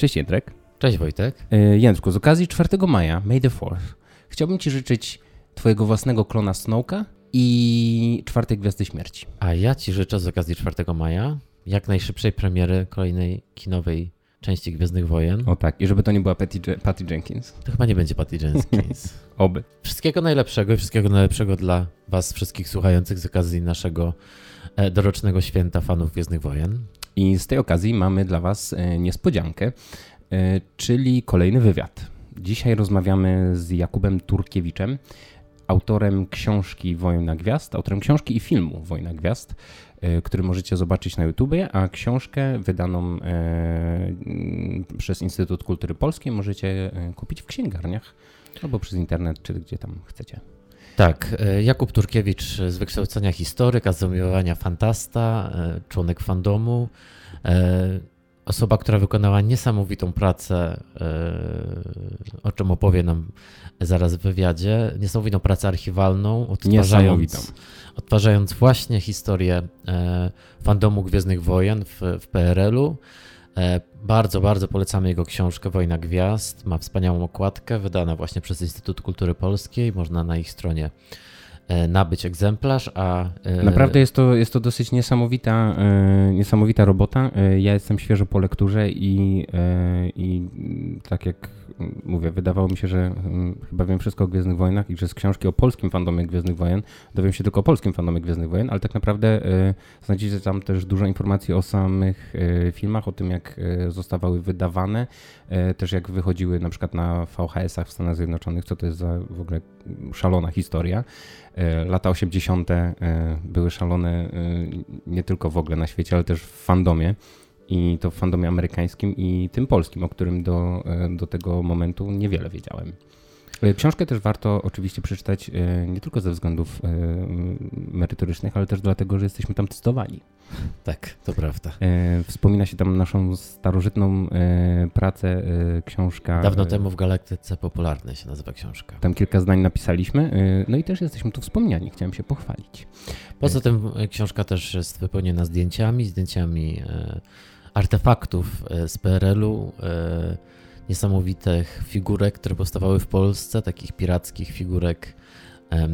Cześć Jędrek. Cześć Wojtek. E, Jędrku, z okazji 4 maja, May the 4th, chciałbym Ci życzyć Twojego własnego klona Snowka i czwartej Gwiazdy Śmierci. A ja Ci życzę z okazji 4 maja jak najszybszej premiery kolejnej kinowej części Gwiezdnych Wojen. O tak, i żeby to nie była Patty, Patty Jenkins. To chyba nie będzie Patty Jenkins. Oby. Wszystkiego najlepszego i wszystkiego najlepszego dla Was wszystkich słuchających z okazji naszego e, dorocznego święta fanów Gwiezdnych Wojen. I z tej okazji mamy dla Was e, niespodziankę, e, czyli kolejny wywiad. Dzisiaj rozmawiamy z Jakubem Turkiewiczem, autorem książki Wojna Gwiazd, autorem książki i filmu Wojna Gwiazd, e, który możecie zobaczyć na YouTubie, a książkę wydaną przez Instytut Kultury Polskiej możecie kupić w księgarniach albo przez internet, czy gdzie tam chcecie. Tak, e, Jakub Turkiewicz z wykształcenia historyka, z zamiłowania fantasta, e, członek fandomu, e, osoba, która wykonała niesamowitą pracę, o czym opowie nam zaraz w wywiadzie, niesamowitą pracę archiwalną, odtwarzając, odtwarzając właśnie historię fandomu Gwiezdnych Wojen w, w PRL-u. E, bardzo, bardzo polecamy jego książkę Wojna Gwiazd. Ma wspaniałą okładkę, wydana właśnie przez Instytut Kultury Polskiej. Można na ich stronie E, nabyć egzemplarz, a... E, Naprawdę jest to, jest to dosyć niesamowita, niesamowita robota. Ja jestem świeżo po lekturze i, i tak jak mówię, wydawało mi się, że mm, chyba wiem wszystko o Gwiezdnych Wojnach i że z książki o polskim fandomie Gwiezdnych Wojen dowiem się tylko o polskim fandomie Gwiezdnych Wojen, ale tak naprawdę znajdziecie tam też dużo informacji o samych filmach, o tym jak zostawały wydawane, też jak wychodziły na przykład na VHS-ach w Stanach Zjednoczonych, co to jest za w ogóle szalona historia. E, lata 80. E, były szalone e, nie tylko w ogóle na świecie, ale też w fandomie. I to w fandomie amerykańskim i tym polskim, o którym do, do tego momentu niewiele wiedziałem. E, książkę też warto oczywiście przeczytać e, nie tylko ze względów e, merytorycznych, ale też dlatego, że jesteśmy tam testowani. Tak, to prawda. Wspomina się tam naszą starożytną pracę, książka. Dawno temu w Galaktyce Popularnej się nazywa książka. Tam kilka zdań napisaliśmy, no i też jesteśmy tu wspomniani, chciałem się pochwalić. Poza tym książka też jest wypełniona zdjęciami, zdjęciami artefaktów z PRL-u niesamowitych figurek, które powstawały w Polsce, takich pirackich figurek e,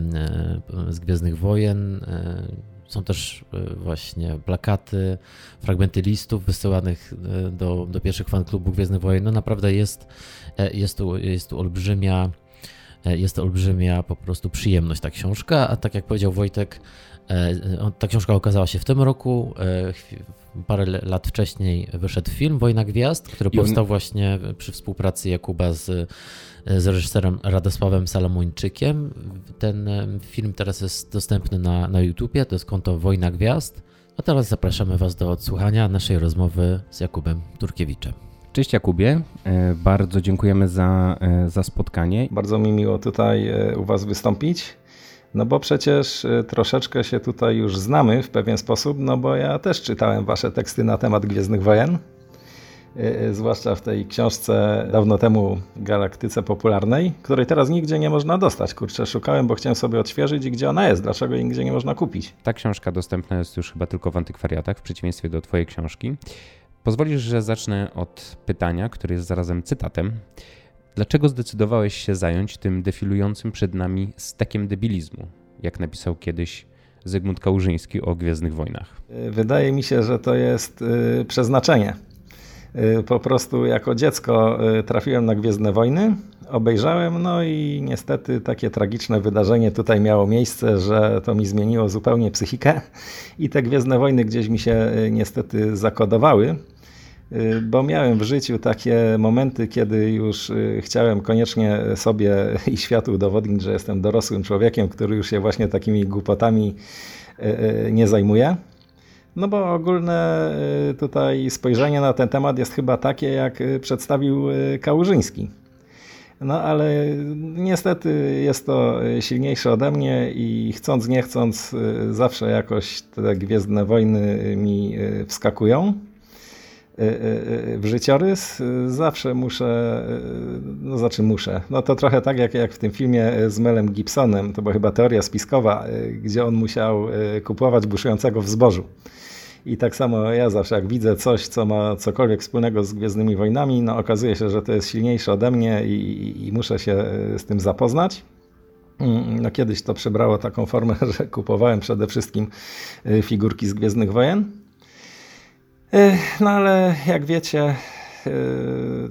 z Gwiezdnych Wojen. E, są też e, właśnie plakaty, fragmenty listów wysyłanych do, do pierwszych fanklubów Gwiezdnych Wojen. No naprawdę jest, jest, tu, jest tu olbrzymia jest to olbrzymia po prostu przyjemność ta książka, a tak jak powiedział Wojtek, ta książka okazała się w tym roku parę lat wcześniej wyszedł film Wojna Gwiazd, który powstał on... właśnie przy współpracy Jakuba z, z reżyserem Radosławem Salamończykiem. Ten film teraz jest dostępny na, na YouTubie, to jest konto Wojna Gwiazd. A teraz zapraszamy Was do odsłuchania naszej rozmowy z Jakubem Turkiewiczem. Cześć Jakubie, e, bardzo dziękujemy za, e, za spotkanie. Bardzo mi miło tutaj e, u Was wystąpić. No bo przecież y, troszeczkę się tutaj już znamy w pewien sposób, no bo ja też czytałem wasze teksty na temat Gwiezdnych Wojen. Y, y, zwłaszcza w tej książce dawno temu Galaktyce Popularnej, której teraz nigdzie nie można dostać. Kurczę, szukałem, bo chciałem sobie odświeżyć i gdzie ona jest, dlaczego jej nigdzie nie można kupić. Ta książka dostępna jest już chyba tylko w antykwariatach, w przeciwieństwie do twojej książki. Pozwolisz, że zacznę od pytania, które jest zarazem cytatem. Dlaczego zdecydowałeś się zająć tym defilującym przed nami stekiem debilizmu, jak napisał kiedyś Zygmunt Kałużyński o Gwiezdnych Wojnach? Wydaje mi się, że to jest y, przeznaczenie. Y, po prostu jako dziecko trafiłem na Gwiezdne Wojny, obejrzałem, no i niestety takie tragiczne wydarzenie tutaj miało miejsce, że to mi zmieniło zupełnie psychikę i te Gwiezdne Wojny gdzieś mi się niestety zakodowały. Y, bo miałem w życiu takie momenty, kiedy już y, chciałem koniecznie sobie i światu udowodnić, że jestem dorosłym człowiekiem, który już się właśnie takimi głupotami y, nie zajmuje. No bo ogólne tutaj spojrzenie na ten temat jest chyba takie, jak przedstawił Kałużyński. No ale niestety jest to silniejsze ode mnie i chcąc nie chcąc zawsze jakoś te Gwiezdne Wojny mi wskakują. Y, y, y, w życiorys, zawsze muszę, no znaczy muszę, no to trochę tak jak, jak w tym filmie z Melem Gibsonem, to była chyba teoria spiskowa, gdzie on musiał kupować buszującego w zbożu. I tak samo ja zawsze, jak widzę coś, co ma cokolwiek wspólnego z Gwiezdnymi Wojnami, no okazuje się, że to jest silniejsze ode mnie i, i, i muszę się z tym zapoznać. Mm, no kiedyś to przybrało taką formę, że kupowałem przede wszystkim figurki z Gwiezdnych Wojen. Y, no ale jak wiecie, y,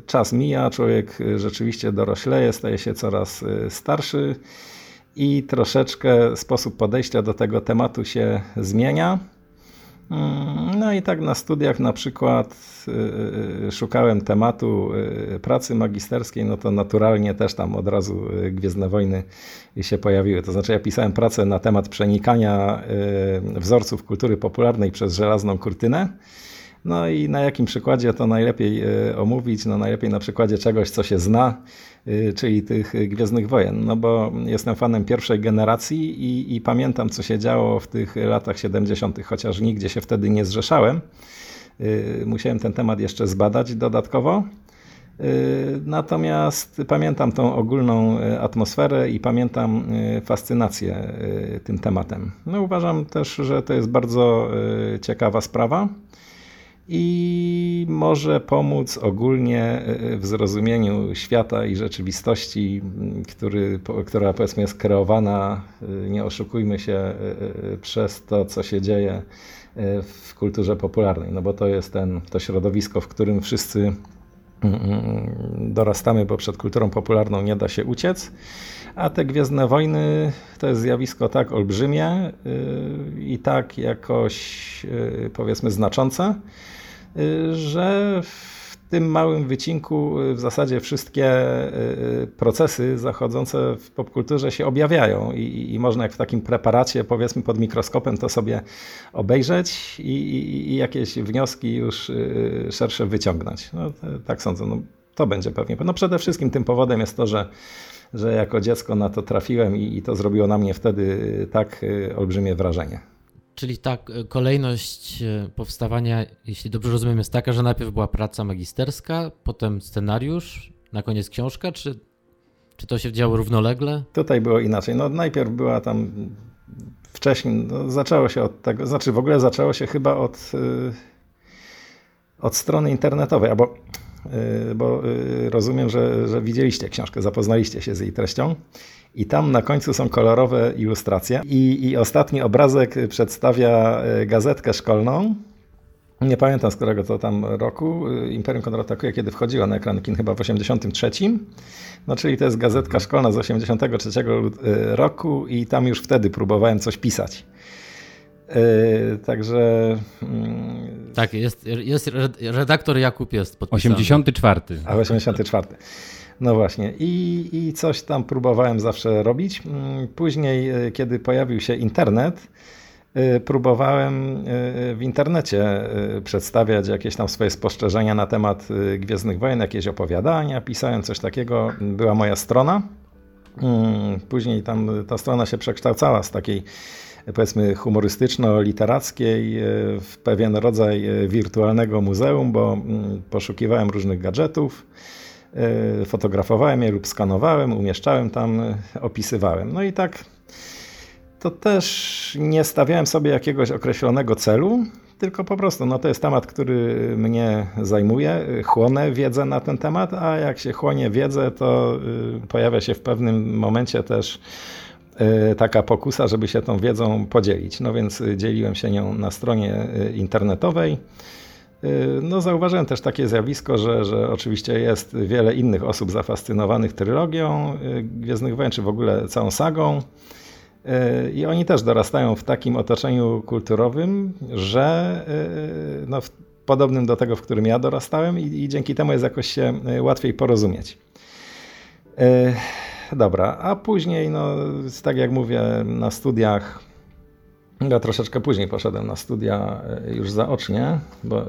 czas mija, człowiek rzeczywiście dorośleje, staje się coraz starszy i troszeczkę sposób podejścia do tego tematu się zmienia. Mm, no i tak na studiach na przykład szukałem tematu pracy magisterskiej, no to naturalnie też tam od razu Gwiezdne Wojny się pojawiły. To znaczy ja pisałem pracę na temat przenikania wzorców kultury popularnej przez żelazną kurtynę. No i na jakim przykładzie to najlepiej omówić? No najlepiej na przykładzie czegoś, co się zna, Y, czyli tych Gwiezdnych Wojen. No bo jestem fanem pierwszej generacji i, i pamiętam, co się działo w tych latach 70., chociaż nigdzie się wtedy nie zrzeszałem. Musiałem ten temat jeszcze zbadać dodatkowo. Natomiast pamiętam tą ogólną atmosferę i pamiętam fascynację tym tematem. No uważam też, że to jest bardzo ciekawa sprawa i może pomóc ogólnie e, w zrozumieniu świata i rzeczywistości, który, która powiedzmy jest kreowana, e, nie oszukujmy się, e, przez to, co się dzieje w kulturze popularnej, no bo to jest ten, to środowisko, w którym wszyscy dorastamy, bo przed kulturą popularną nie da się uciec. A te Gwiezdne Wojny to jest zjawisko tak olbrzymie i tak jakoś powiedzmy znaczące, że w tym małym wycinku w zasadzie wszystkie y, procesy zachodzące w popkulturze się objawiają i, i można jak w takim preparacie, powiedzmy pod mikroskopem, to sobie obejrzeć i, i, i jakieś wnioski już y, szersze wyciągnąć. No, tak sądzę. No, to będzie pewnie. No przede wszystkim tym powodem jest to, że, że jako dziecko na to trafiłem i, i to zrobiło na mnie wtedy tak y, olbrzymie wrażenie. Czyli ta e, kolejność e, powstawania, jeśli dobrze rozumiem, jest taka, że najpierw była praca magisterska, potem scenariusz, na koniec książka, czy, czy to się działo równolegle? Tutaj było inaczej. No, najpierw była tam wcześniej, no, zaczęło się od tego, znaczy w ogóle zaczęło się chyba od, e, od strony internetowej, albo bo rozumiem, że, że widzieliście książkę, zapoznaliście się z jej treścią. I tam na końcu są kolorowe ilustracje. I, I ostatni obrazek przedstawia e, gazetkę szkolną. Nie pamiętam z którego to tam roku. Imperium kontratakuje, kiedy wchodziła na ekran kin, chyba w 83. No czyli to jest gazetka szkolna z 83 e, roku i tam już wtedy próbowałem coś pisać. Yy, także. Yy, tak, jest, jest redaktor Jakub jest podpisany. 84. A 84. No właśnie, I, i coś tam próbowałem zawsze robić. Mm, później, e, kiedy pojawił się internet, e, próbowałem e, w internecie przedstawiać jakieś tam swoje spostrzeżenia na temat Gwiezdnych Wojen, jakieś opowiadania, pisałem coś takiego. Była moja strona. Mm, później tam ta strona się przekształcała z takiej powiedzmy humorystyczno-literackiej w pewien rodzaj wirtualnego muzeum, bo mm, poszukiwałem różnych gadżetów E, fotografowałem je lub skanowałem, umieszczałem tam, e, opisywałem. No i tak to też nie stawiałem sobie jakiegoś określonego celu, tylko po prostu no to jest temat, który mnie zajmuje, chłonę wiedzę na ten temat, a jak się chłonie wiedzę, to y, pojawia się w pewnym momencie też taka pokusa, żeby się tą wiedzą podzielić. No więc dzieliłem się nią na stronie y, internetowej. No, zauważyłem też takie zjawisko, że, że oczywiście jest wiele innych osób zafascynowanych trylogią Gwiezdnych Wojen, czy w ogóle całą sagą. I oni też dorastają w takim otoczeniu kulturowym, że no, podobnym do tego, w którym ja dorastałem, i, i dzięki temu jest jakoś się łatwiej porozumieć. Dobra, a później, no, tak jak mówię, na studiach ja troszeczkę później poszedłem na studia e, już zaocznie, bo e,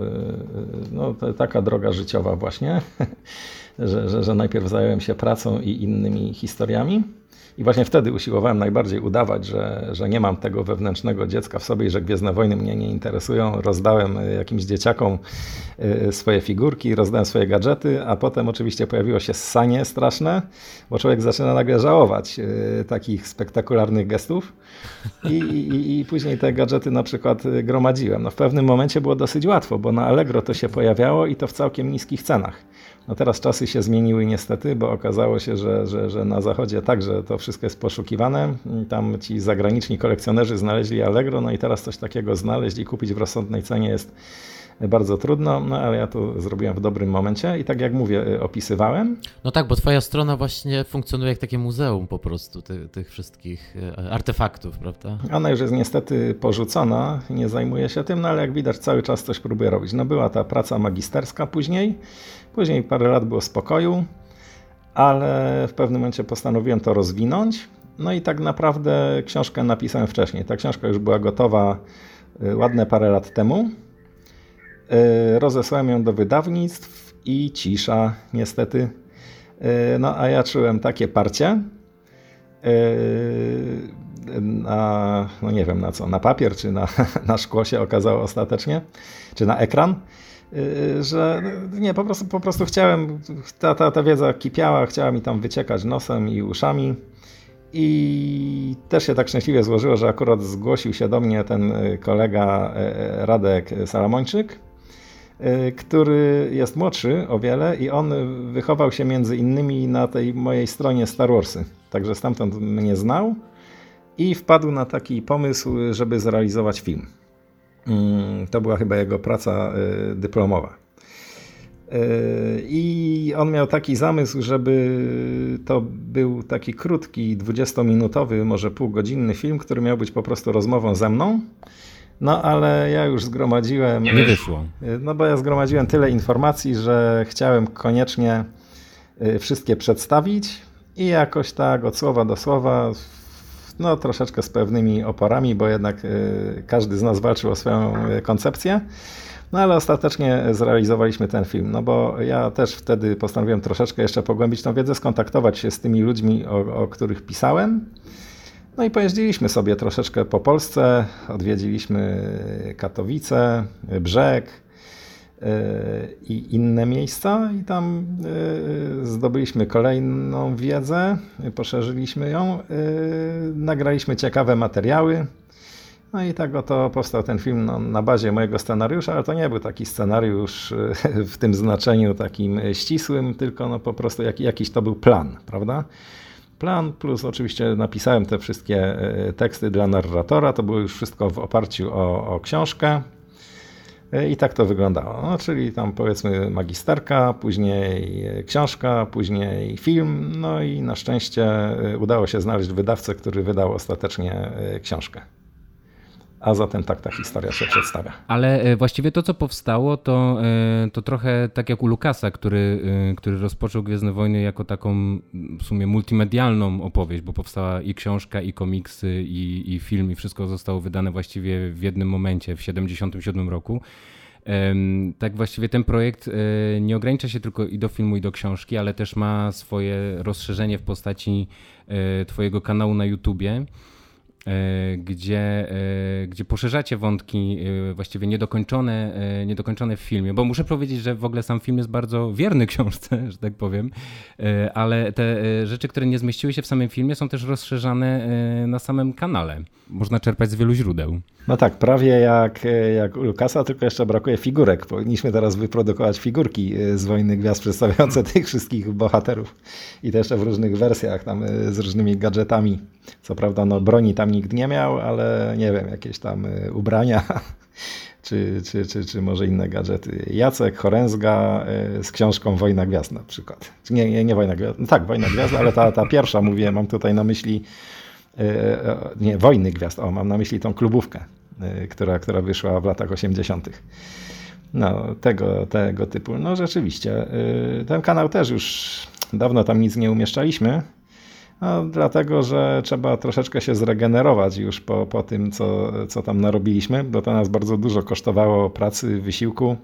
no, taka droga życiowa właśnie, że, że, że najpierw zająłem się pracą i innymi historiami. I właśnie wtedy usiłowałem najbardziej udawać, że, że nie mam tego wewnętrznego dziecka w sobie i że Gwiezdne Wojny mnie nie interesują. Rozdałem e, jakimś dzieciakom e, swoje figurki, rozdałem swoje gadżety, a potem oczywiście pojawiło się sanie straszne, bo człowiek zaczyna nagle żałować e, takich spektakularnych gestów. I, i, I, później te gadżety na przykład gromadziłem. No w pewnym momencie było dosyć łatwo, bo na Allegro to się pojawiało i to w całkiem niskich cenach. No teraz czasy się zmieniły niestety, bo okazało się, że, że, że na zachodzie także to wszystko jest poszukiwane. Tam ci zagraniczni kolekcjonerzy znaleźli Allegro, no i teraz coś takiego znaleźć i kupić w rozsądnej cenie jest bardzo trudno, no ale ja to zrobiłem w dobrym momencie i tak jak mówię, y, opisywałem. No tak, bo twoja strona właśnie funkcjonuje jak takie muzeum po prostu tych, tych wszystkich y, artefaktów, prawda? Ona już jest niestety porzucona, nie zajmuje się tym, no ale jak widać cały czas coś próbuje robić. No była ta praca magisterska później, później parę lat było spokoju, ale w pewnym momencie postanowiłem to rozwinąć. No i tak naprawdę książkę napisałem wcześniej. Ta książka już była gotowa y, ładne parę lat temu. E, rozesłałem ją do wydawnictw i cisza, niestety. E, no a ja czułem takie parcie na, no nie wiem na co, na papier czy na, na szkło się okazało ostatecznie, czy na ekran, że nie, po prostu, po prostu chciałem, ta, ta, ta wiedza kipiała, chciała mi tam wyciekać nosem i uszami. I też się tak szczęśliwie złożyło, że akurat zgłosił się do mnie ten kolega Radek Salamończyk, Y, który jest młodszy o wiele i on wychował się między innymi na tej mojej stronie Star Warsy. Także stamtąd mnie znał i wpadł na taki pomysł, żeby zrealizować film. Mm, to była chyba jego praca y, dyplomowa. Y, I on miał taki zamysł, żeby to był taki krótki, 20-minutowy, może półgodzinny film, który miał być po prostu rozmową ze mną. No ale ja już zgromadziłem. Nie wyszło. No bo ja zgromadziłem tyle informacji, że chciałem koniecznie y, wszystkie przedstawić i jakoś tak od słowa do słowa, no troszeczkę z pewnymi oporami, bo jednak y, każdy z nas walczył o swoją y, koncepcję. No ale ostatecznie zrealizowaliśmy ten film, no bo ja też wtedy postanowiłem troszeczkę jeszcze pogłębić tą wiedzę, skontaktować się z tymi ludźmi, o, o których pisałem. No i pojeździliśmy sobie troszeczkę po Polsce, odwiedziliśmy Katowice, Brzeg i inne miejsca i tam e, zdobyliśmy kolejną wiedzę, poszerzyliśmy ją, e, nagraliśmy ciekawe materiały. No i tak oto powstał ten film no, na bazie mojego scenariusza, ale to nie był taki scenariusz w tym znaczeniu takim ścisłym, tylko no po prostu jak, jakiś to był plan, prawda? plan, plus oczywiście napisałem te wszystkie teksty dla narratora. To było już wszystko w oparciu o, o książkę. E, I tak to wyglądało. No, czyli tam powiedzmy magisterka, później e, książka, później film. No i na szczęście udało się znaleźć wydawcę, który wydał ostatecznie książkę a zatem tak ta historia się przedstawia. Ale e, właściwie to, co powstało, to, e, to trochę tak jak u Lukasa, który, e, który rozpoczął Gwiezdne Wojny jako taką w sumie multimedialną opowieść, bo powstała i książka, i komiksy, i, i film, i wszystko zostało wydane właściwie w jednym momencie, w 77 roku. Tak właściwie ten projekt nie ogranicza się tylko i do filmu, i do książki, ale też ma swoje rozszerzenie w postaci Twojego kanału na YouTubie. E, gdzie, e, gdzie poszerzacie wątki e, właściwie niedokończone, niedokończone w filmie, bo muszę powiedzieć, że w ogóle sam film jest bardzo wierny książce, że tak powiem, ale te rzeczy, które nie zmieściły się w samym filmie są też rozszerzane na samym kanale. Można czerpać z wielu źródeł. No tak, prawie jak, jak u Lukasa, tylko jeszcze brakuje figurek. Powinniśmy teraz wyprodukować figurki z Wojny Gwiazd przedstawiające tych wszystkich bohaterów i jeszcze w różnych wersjach, tam z różnymi gadżetami. Co prawda no, broni tam nikt nie miał, ale nie wiem, jakieś tam y, ubrania czy, czy, czy, czy może inne gadżety. Jacek Choręzga y, z książką Wojna Gwiazd na przykład. Nie, nie, nie Wojna Gwiazd, no tak, Wojna Gwiazd, ale ta, ta pierwsza, mówię, mam tutaj na myśli y, nie, Wojny Gwiazd, o, mam na myśli tą klubówkę, która, która wyszła w latach 80. No, tego, tego typu. No rzeczywiście, ten kanał też już dawno tam nic nie umieszczaliśmy, no, dlatego, że trzeba troszeczkę się zregenerować już po, po tym, co, co tam narobiliśmy, bo to nas bardzo dużo kosztowało pracy, wysiłku.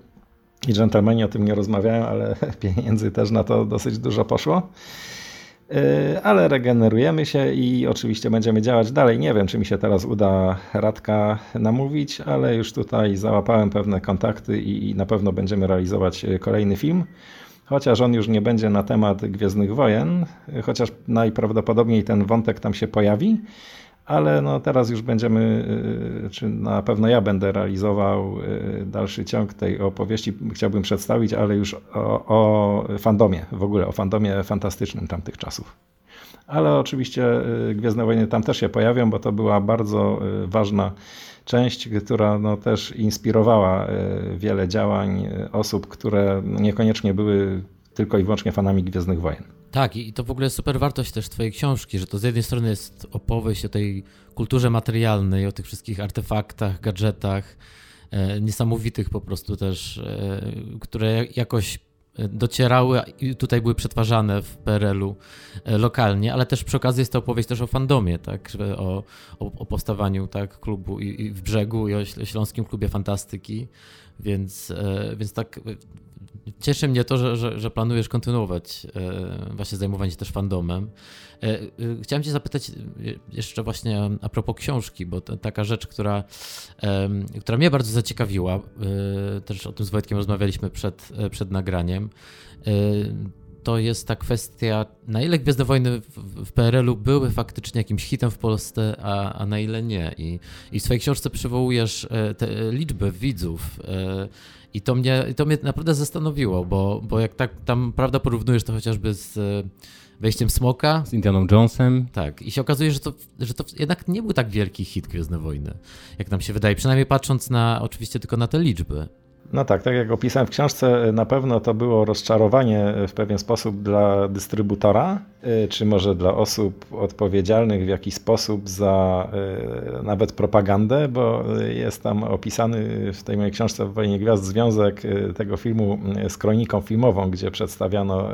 I dżentelmeni o tym nie rozmawiają, ale pieniędzy też na to dosyć dużo poszło. ale regenerujemy się i oczywiście będziemy działać dalej. Nie wiem, czy mi się teraz uda Radka namówić, ale już tutaj załapałem pewne kontakty i na pewno będziemy realizować kolejny film chociaż on już nie będzie na temat Gwiezdnych Wojen, chociaż najprawdopodobniej ten wątek tam się pojawi, ale no teraz już będziemy, y, czy na pewno ja będę realizował y, dalszy ciąg tej opowieści, chciałbym przedstawić, ale już o, o fandomie, w ogóle o fandomie fantastycznym tamtych czasów. Ale oczywiście y, Gwiezdne Wojny tam też się pojawią, bo to była bardzo ważna część, która no, też inspirowała wiele działań osób, które niekoniecznie były tylko i wyłącznie fanami Gwiezdnych Wojen. Tak, i to w ogóle jest super wartość też Twojej książki, że to z jednej strony jest opowieść o tej kulturze materialnej, o tych wszystkich artefaktach, gadżetach, e, niesamowitych po prostu też, e, które jakoś docierały i tutaj były przetwarzane w PRL-u e, lokalnie, ale też przy okazji jest to opowieść też o fandomie, tak, o, o, o powstawaniu tak, klubu i, i, w brzegu i o Śląskim Klubie Fantastyki, więc, e, więc tak Cieszy mnie to, że, że, że planujesz kontynuować e, właśnie zajmowanie się też fandomem. E, e, chciałem Cię zapytać jeszcze właśnie a propos książki, bo to taka rzecz, która, która mnie bardzo zaciekawiła, też o tym z Wojtkiem rozmawialiśmy przed, przed nagraniem to jest ta kwestia, na ile Gwiezdne Wojny w, w PRL-u były faktycznie jakimś hitem w Polsce, a, a na ile nie. I, I w swojej książce przywołujesz te liczbę widzów i to mnie, to mnie naprawdę zastanowiło, bo, bo jak tak tam prawda porównujesz to chociażby z e, wejściem Smoka. Z Indianą Jonesem. Tak. I się okazuje, że to, że to jednak nie był tak wielki hit Gwiezdne Wojny, jak nam się wydaje. Przynajmniej patrząc na oczywiście tylko na te liczby. No tak, tak jak opisałem w książce, na pewno to było rozczarowanie w pewien sposób dla dystrybutora, czy może dla osób odpowiedzialnych w jakiś sposób za y, nawet propagandę, bo jest tam opisany w tej mojej książce w Wojnie Gwiazd związek y, tego filmu z kroniką filmową, gdzie przedstawiano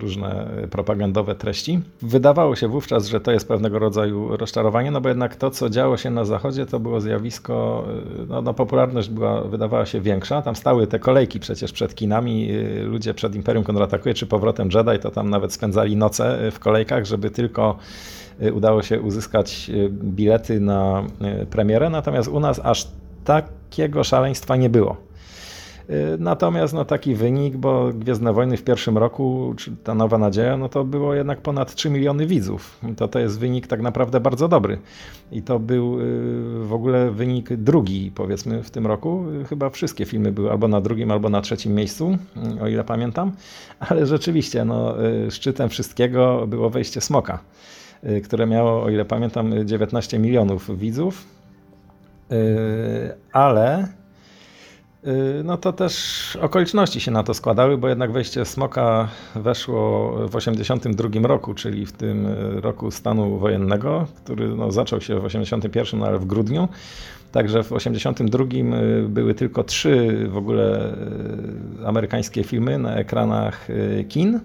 różne propagandowe treści. Wydawało się wówczas, że to jest pewnego rodzaju rozczarowanie, no bo jednak to, co działo się na zachodzie, to było zjawisko, no, no popularność była, wydawała się większa, tam stały te kolejki przecież przed kinami, y, ludzie przed Imperium kontratakuje czy powrotem Jedi, to tam nawet spędzali noce y, w kolejkach, żeby tylko y, udało się uzyskać bilety na premierę, natomiast u nas aż takiego szaleństwa nie było. Y, natomiast no, taki wynik, bo Gwiezdne Wojny w pierwszym roku, czy ta Nowa Nadzieja, no to było jednak ponad 3 miliony widzów. To to jest wynik tak naprawdę bardzo dobry. I to był y, w ogóle wynik drugi, powiedzmy, w tym roku. Chyba wszystkie filmy były albo na drugim, albo na trzecim miejscu, y, o ile pamiętam. Ale rzeczywiście, no, szczytem wszystkiego było wejście Smoka, które miało, o ile pamiętam, 19 milionów widzów. Ale Y, no to też okoliczności się na to składały, bo jednak wejście Smoka weszło w 1982 roku, czyli w tym roku stanu wojennego, który no, zaczął się w 1981, no, ale w grudniu. Także w 1982 y, były tylko trzy w ogóle y, amerykańskie filmy na ekranach kin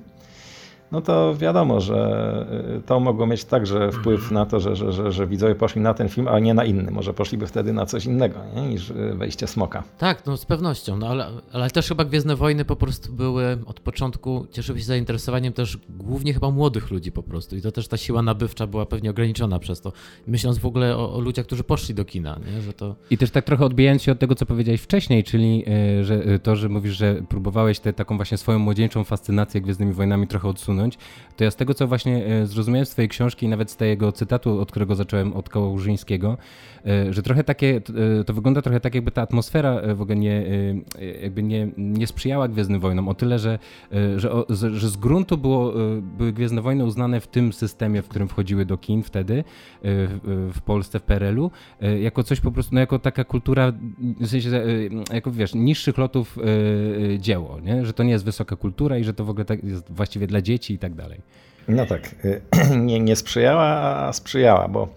no to wiadomo, że y, to mogło mieć także wpływ mhm. na to, że, że, że, że widzowie poszli na ten film, a nie na inny. Może poszliby wtedy na coś innego nie? niż y, wejście Smoka. Tak, no z pewnością, no ale, ale też chyba Gwiezdne Wojny po prostu były od początku, cieszyły się zainteresowaniem też głównie chyba młodych ludzi po prostu i to też ta siła nabywcza była pewnie ograniczona przez to. Myśląc w ogóle o, o ludziach, którzy poszli do kina, nie? że to... I też tak trochę odbijając się od tego, co powiedziałeś wcześniej, czyli y, że to, że mówisz, że próbowałeś tę taką właśnie swoją młodzieńczą fascynację Gwiezdnymi Wojnami trochę odsunąć, to ja z tego, co właśnie e, zrozumiałem z twojej książki nawet z tego cytatu, od którego zacząłem, od Kałużyńskiego, e, że trochę takie, e, to wygląda trochę tak, jakby ta atmosfera w ogóle nie, jakby nie, nie sprzyjała Gwiezdnym Wojnom, o tyle, że, że, że z gruntu było, były Gwiezdne Wojny uznane w tym systemie, w którym wchodziły do kin wtedy, w Polsce, w PRL-u, jako coś po prostu, no jako taka kultura, w sensie, jako wiesz, niższych lotów dzieło, nie? że to nie jest wysoka kultura i że to w ogóle tak jest właściwie dla dzieci i tak dalej. No tak, nie, nie sprzyjała, a sprzyjała, bo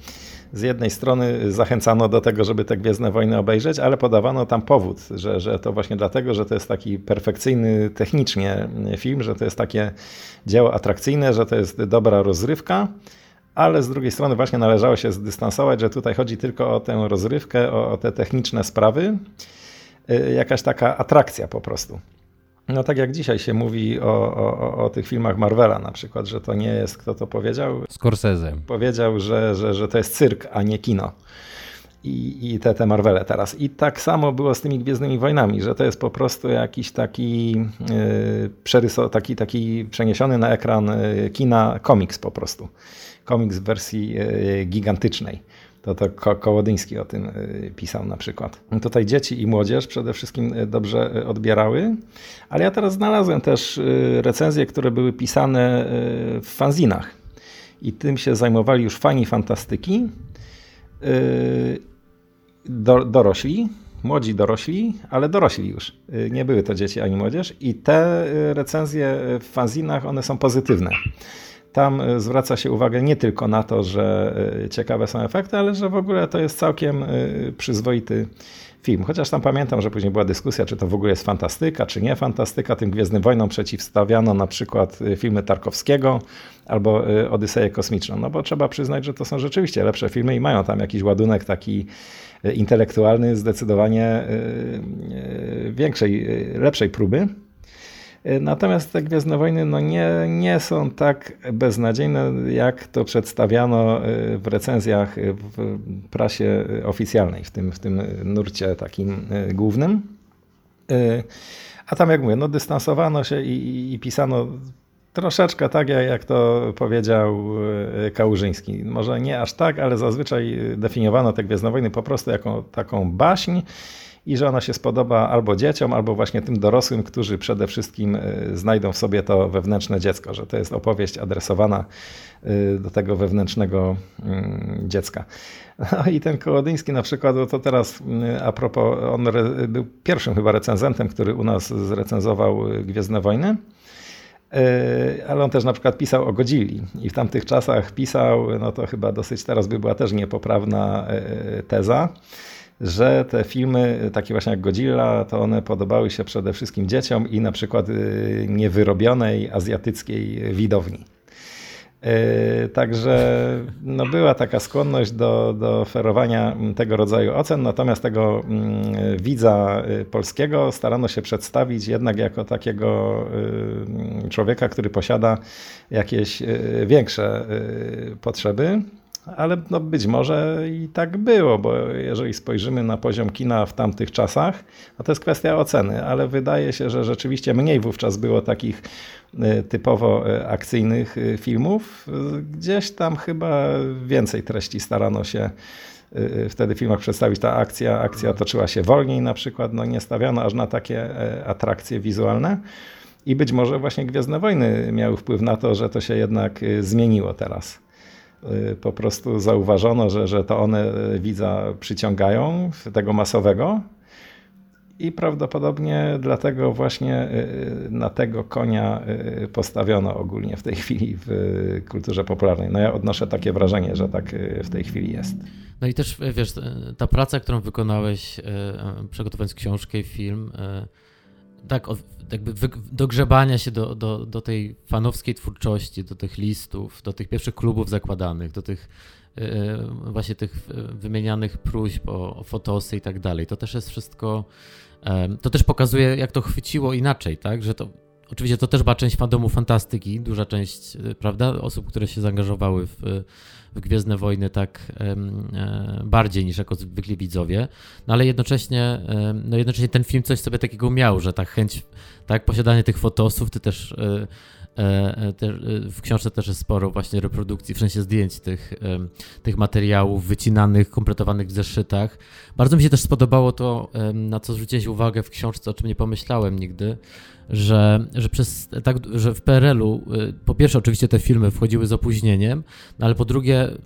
z jednej strony zachęcano do tego, żeby te Gwiezdne Wojny obejrzeć, ale podawano tam powód, że, że to właśnie dlatego, że to jest taki perfekcyjny technicznie film, że to jest takie dzieło atrakcyjne, że to jest dobra rozrywka, ale z drugiej strony właśnie należało się zdystansować, że tutaj chodzi tylko o tę rozrywkę, o, o te techniczne sprawy, y, jakaś taka atrakcja po prostu. No tak jak dzisiaj się mówi o, o, o tych filmach Marvela na przykład, że to nie jest, kto to powiedział? Scorsese. Powiedział, że, że, że to jest cyrk, a nie kino. I, i te, te Marvele teraz. I tak samo było z tymi Gwiezdnymi Wojnami, że to jest po prostu jakiś taki, yy, przeryso, taki, taki przeniesiony na ekran yy, kina komiks po prostu. Komiks w wersji yy, gigantycznej. To, to Ko Kołodyński o tym y, pisał na przykład. Tutaj dzieci i młodzież przede wszystkim y, dobrze y, odbierały, ale ja teraz znalazłem też recenzje, które były pisane w fanzinach. I tym się zajmowali już fani fantastyki, do, dorośli, młodzi dorośli, ale dorośli już. Nie były to dzieci ani młodzież. I te recenzje w fanzinach, one są pozytywne tam e, zwraca się uwagę nie tylko na to, że e, ciekawe są efekty, ale że w ogóle to jest całkiem e, przyzwoity film. Chociaż tam pamiętam, że później była dyskusja, czy to w ogóle jest fantastyka, czy nie fantastyka. Tym Gwiezdnym Wojnom przeciwstawiano na przykład filmy Tarkowskiego albo Odyseję Kosmiczną. No bo trzeba przyznać, że to są rzeczywiście lepsze filmy i mają tam jakiś ładunek taki intelektualny, zdecydowanie większej, lepszej próby. Natomiast te Gwiezdne Wojny no nie, nie są tak beznadziejne, jak to przedstawiano y, w recenzjach w prasie oficjalnej, w tym, w tym nurcie takim głównym. A tam, jak mówię, no dystansowano się i, i pisano troszeczkę tak, jak to powiedział Kałużyński. Może nie aż tak, ale zazwyczaj definiowano te Gwiezdne Wojny po prostu jako taką baśń, i że ona się spodoba albo dzieciom, albo właśnie tym dorosłym, którzy przede wszystkim e, znajdą w sobie to wewnętrzne dziecko, że to jest opowieść adresowana e, do tego wewnętrznego mm, dziecka. No i ten Kołodyński na przykład, to teraz mm, a propos, on był pierwszym chyba recenzentem, który u nas zrecenzował e, Gwiezdne Wojny ale on też na przykład pisał o Godzilli i w tamtych czasach pisał, no to chyba dosyć teraz by była też niepoprawna teza, że te filmy, takie właśnie jak Godzilla, to one podobały się przede wszystkim dzieciom i na przykład niewyrobionej azjatyckiej widowni. Y, także no była taka skłonność do, do oferowania tego rodzaju ocen, natomiast tego mm, widza y, polskiego starano się przedstawić jednak jako takiego człowieka, który posiada jakieś większe potrzeby ale no być może i tak było, bo jeżeli spojrzymy na poziom kina w tamtych czasach, no to jest kwestia oceny, ale wydaje się, że rzeczywiście mniej wówczas było takich y, typowo y, akcyjnych y, filmów. Gdzieś tam chyba więcej treści starano się wtedy w filmach przedstawić. Ta akcja, akcja toczyła się wolniej na przykład, no nie stawiano aż na takie atrakcje wizualne. I być może właśnie Gwiezdne Wojny miały wpływ na to, że to się jednak zmieniło teraz. Y, po prostu zauważono, że, że to one widza przyciągają, tego masowego. I prawdopodobnie dlatego właśnie y, na tego konia y, postawiono ogólnie w tej chwili w kulturze popularnej. No ja odnoszę takie wrażenie, że tak w tej chwili jest. No i też wiesz, ta praca, którą wykonałeś przygotowując książkę i film, tak, jakby dogrzebania się do, do, do tej fanowskiej twórczości, do tych listów, do tych pierwszych klubów zakładanych, do tych yy, właśnie tych wymienianych próśb o, o fotosy i tak dalej. To też jest wszystko, yy, to też pokazuje, jak to chwyciło inaczej, tak, że to Oczywiście to też była część fandomu fantastyki, duża część, prawda, osób, które się zaangażowały w, w Gwiezdne Wojny tak e, bardziej niż jako zwykli widzowie, no ale jednocześnie, no jednocześnie ten film coś sobie takiego miał, że ta chęć, tak, posiadanie tych fotosów, ty też e, e, w książce też jest sporo właśnie reprodukcji, w sensie zdjęć tych, tych materiałów wycinanych, kompletowanych w zeszytach. Bardzo mi się też spodobało to, na co zwróciłeś uwagę w książce, o czym nie pomyślałem nigdy, że, że, przez, tak, że w PRL-u y, po pierwsze oczywiście te filmy wchodziły z opóźnieniem, no ale po drugie y,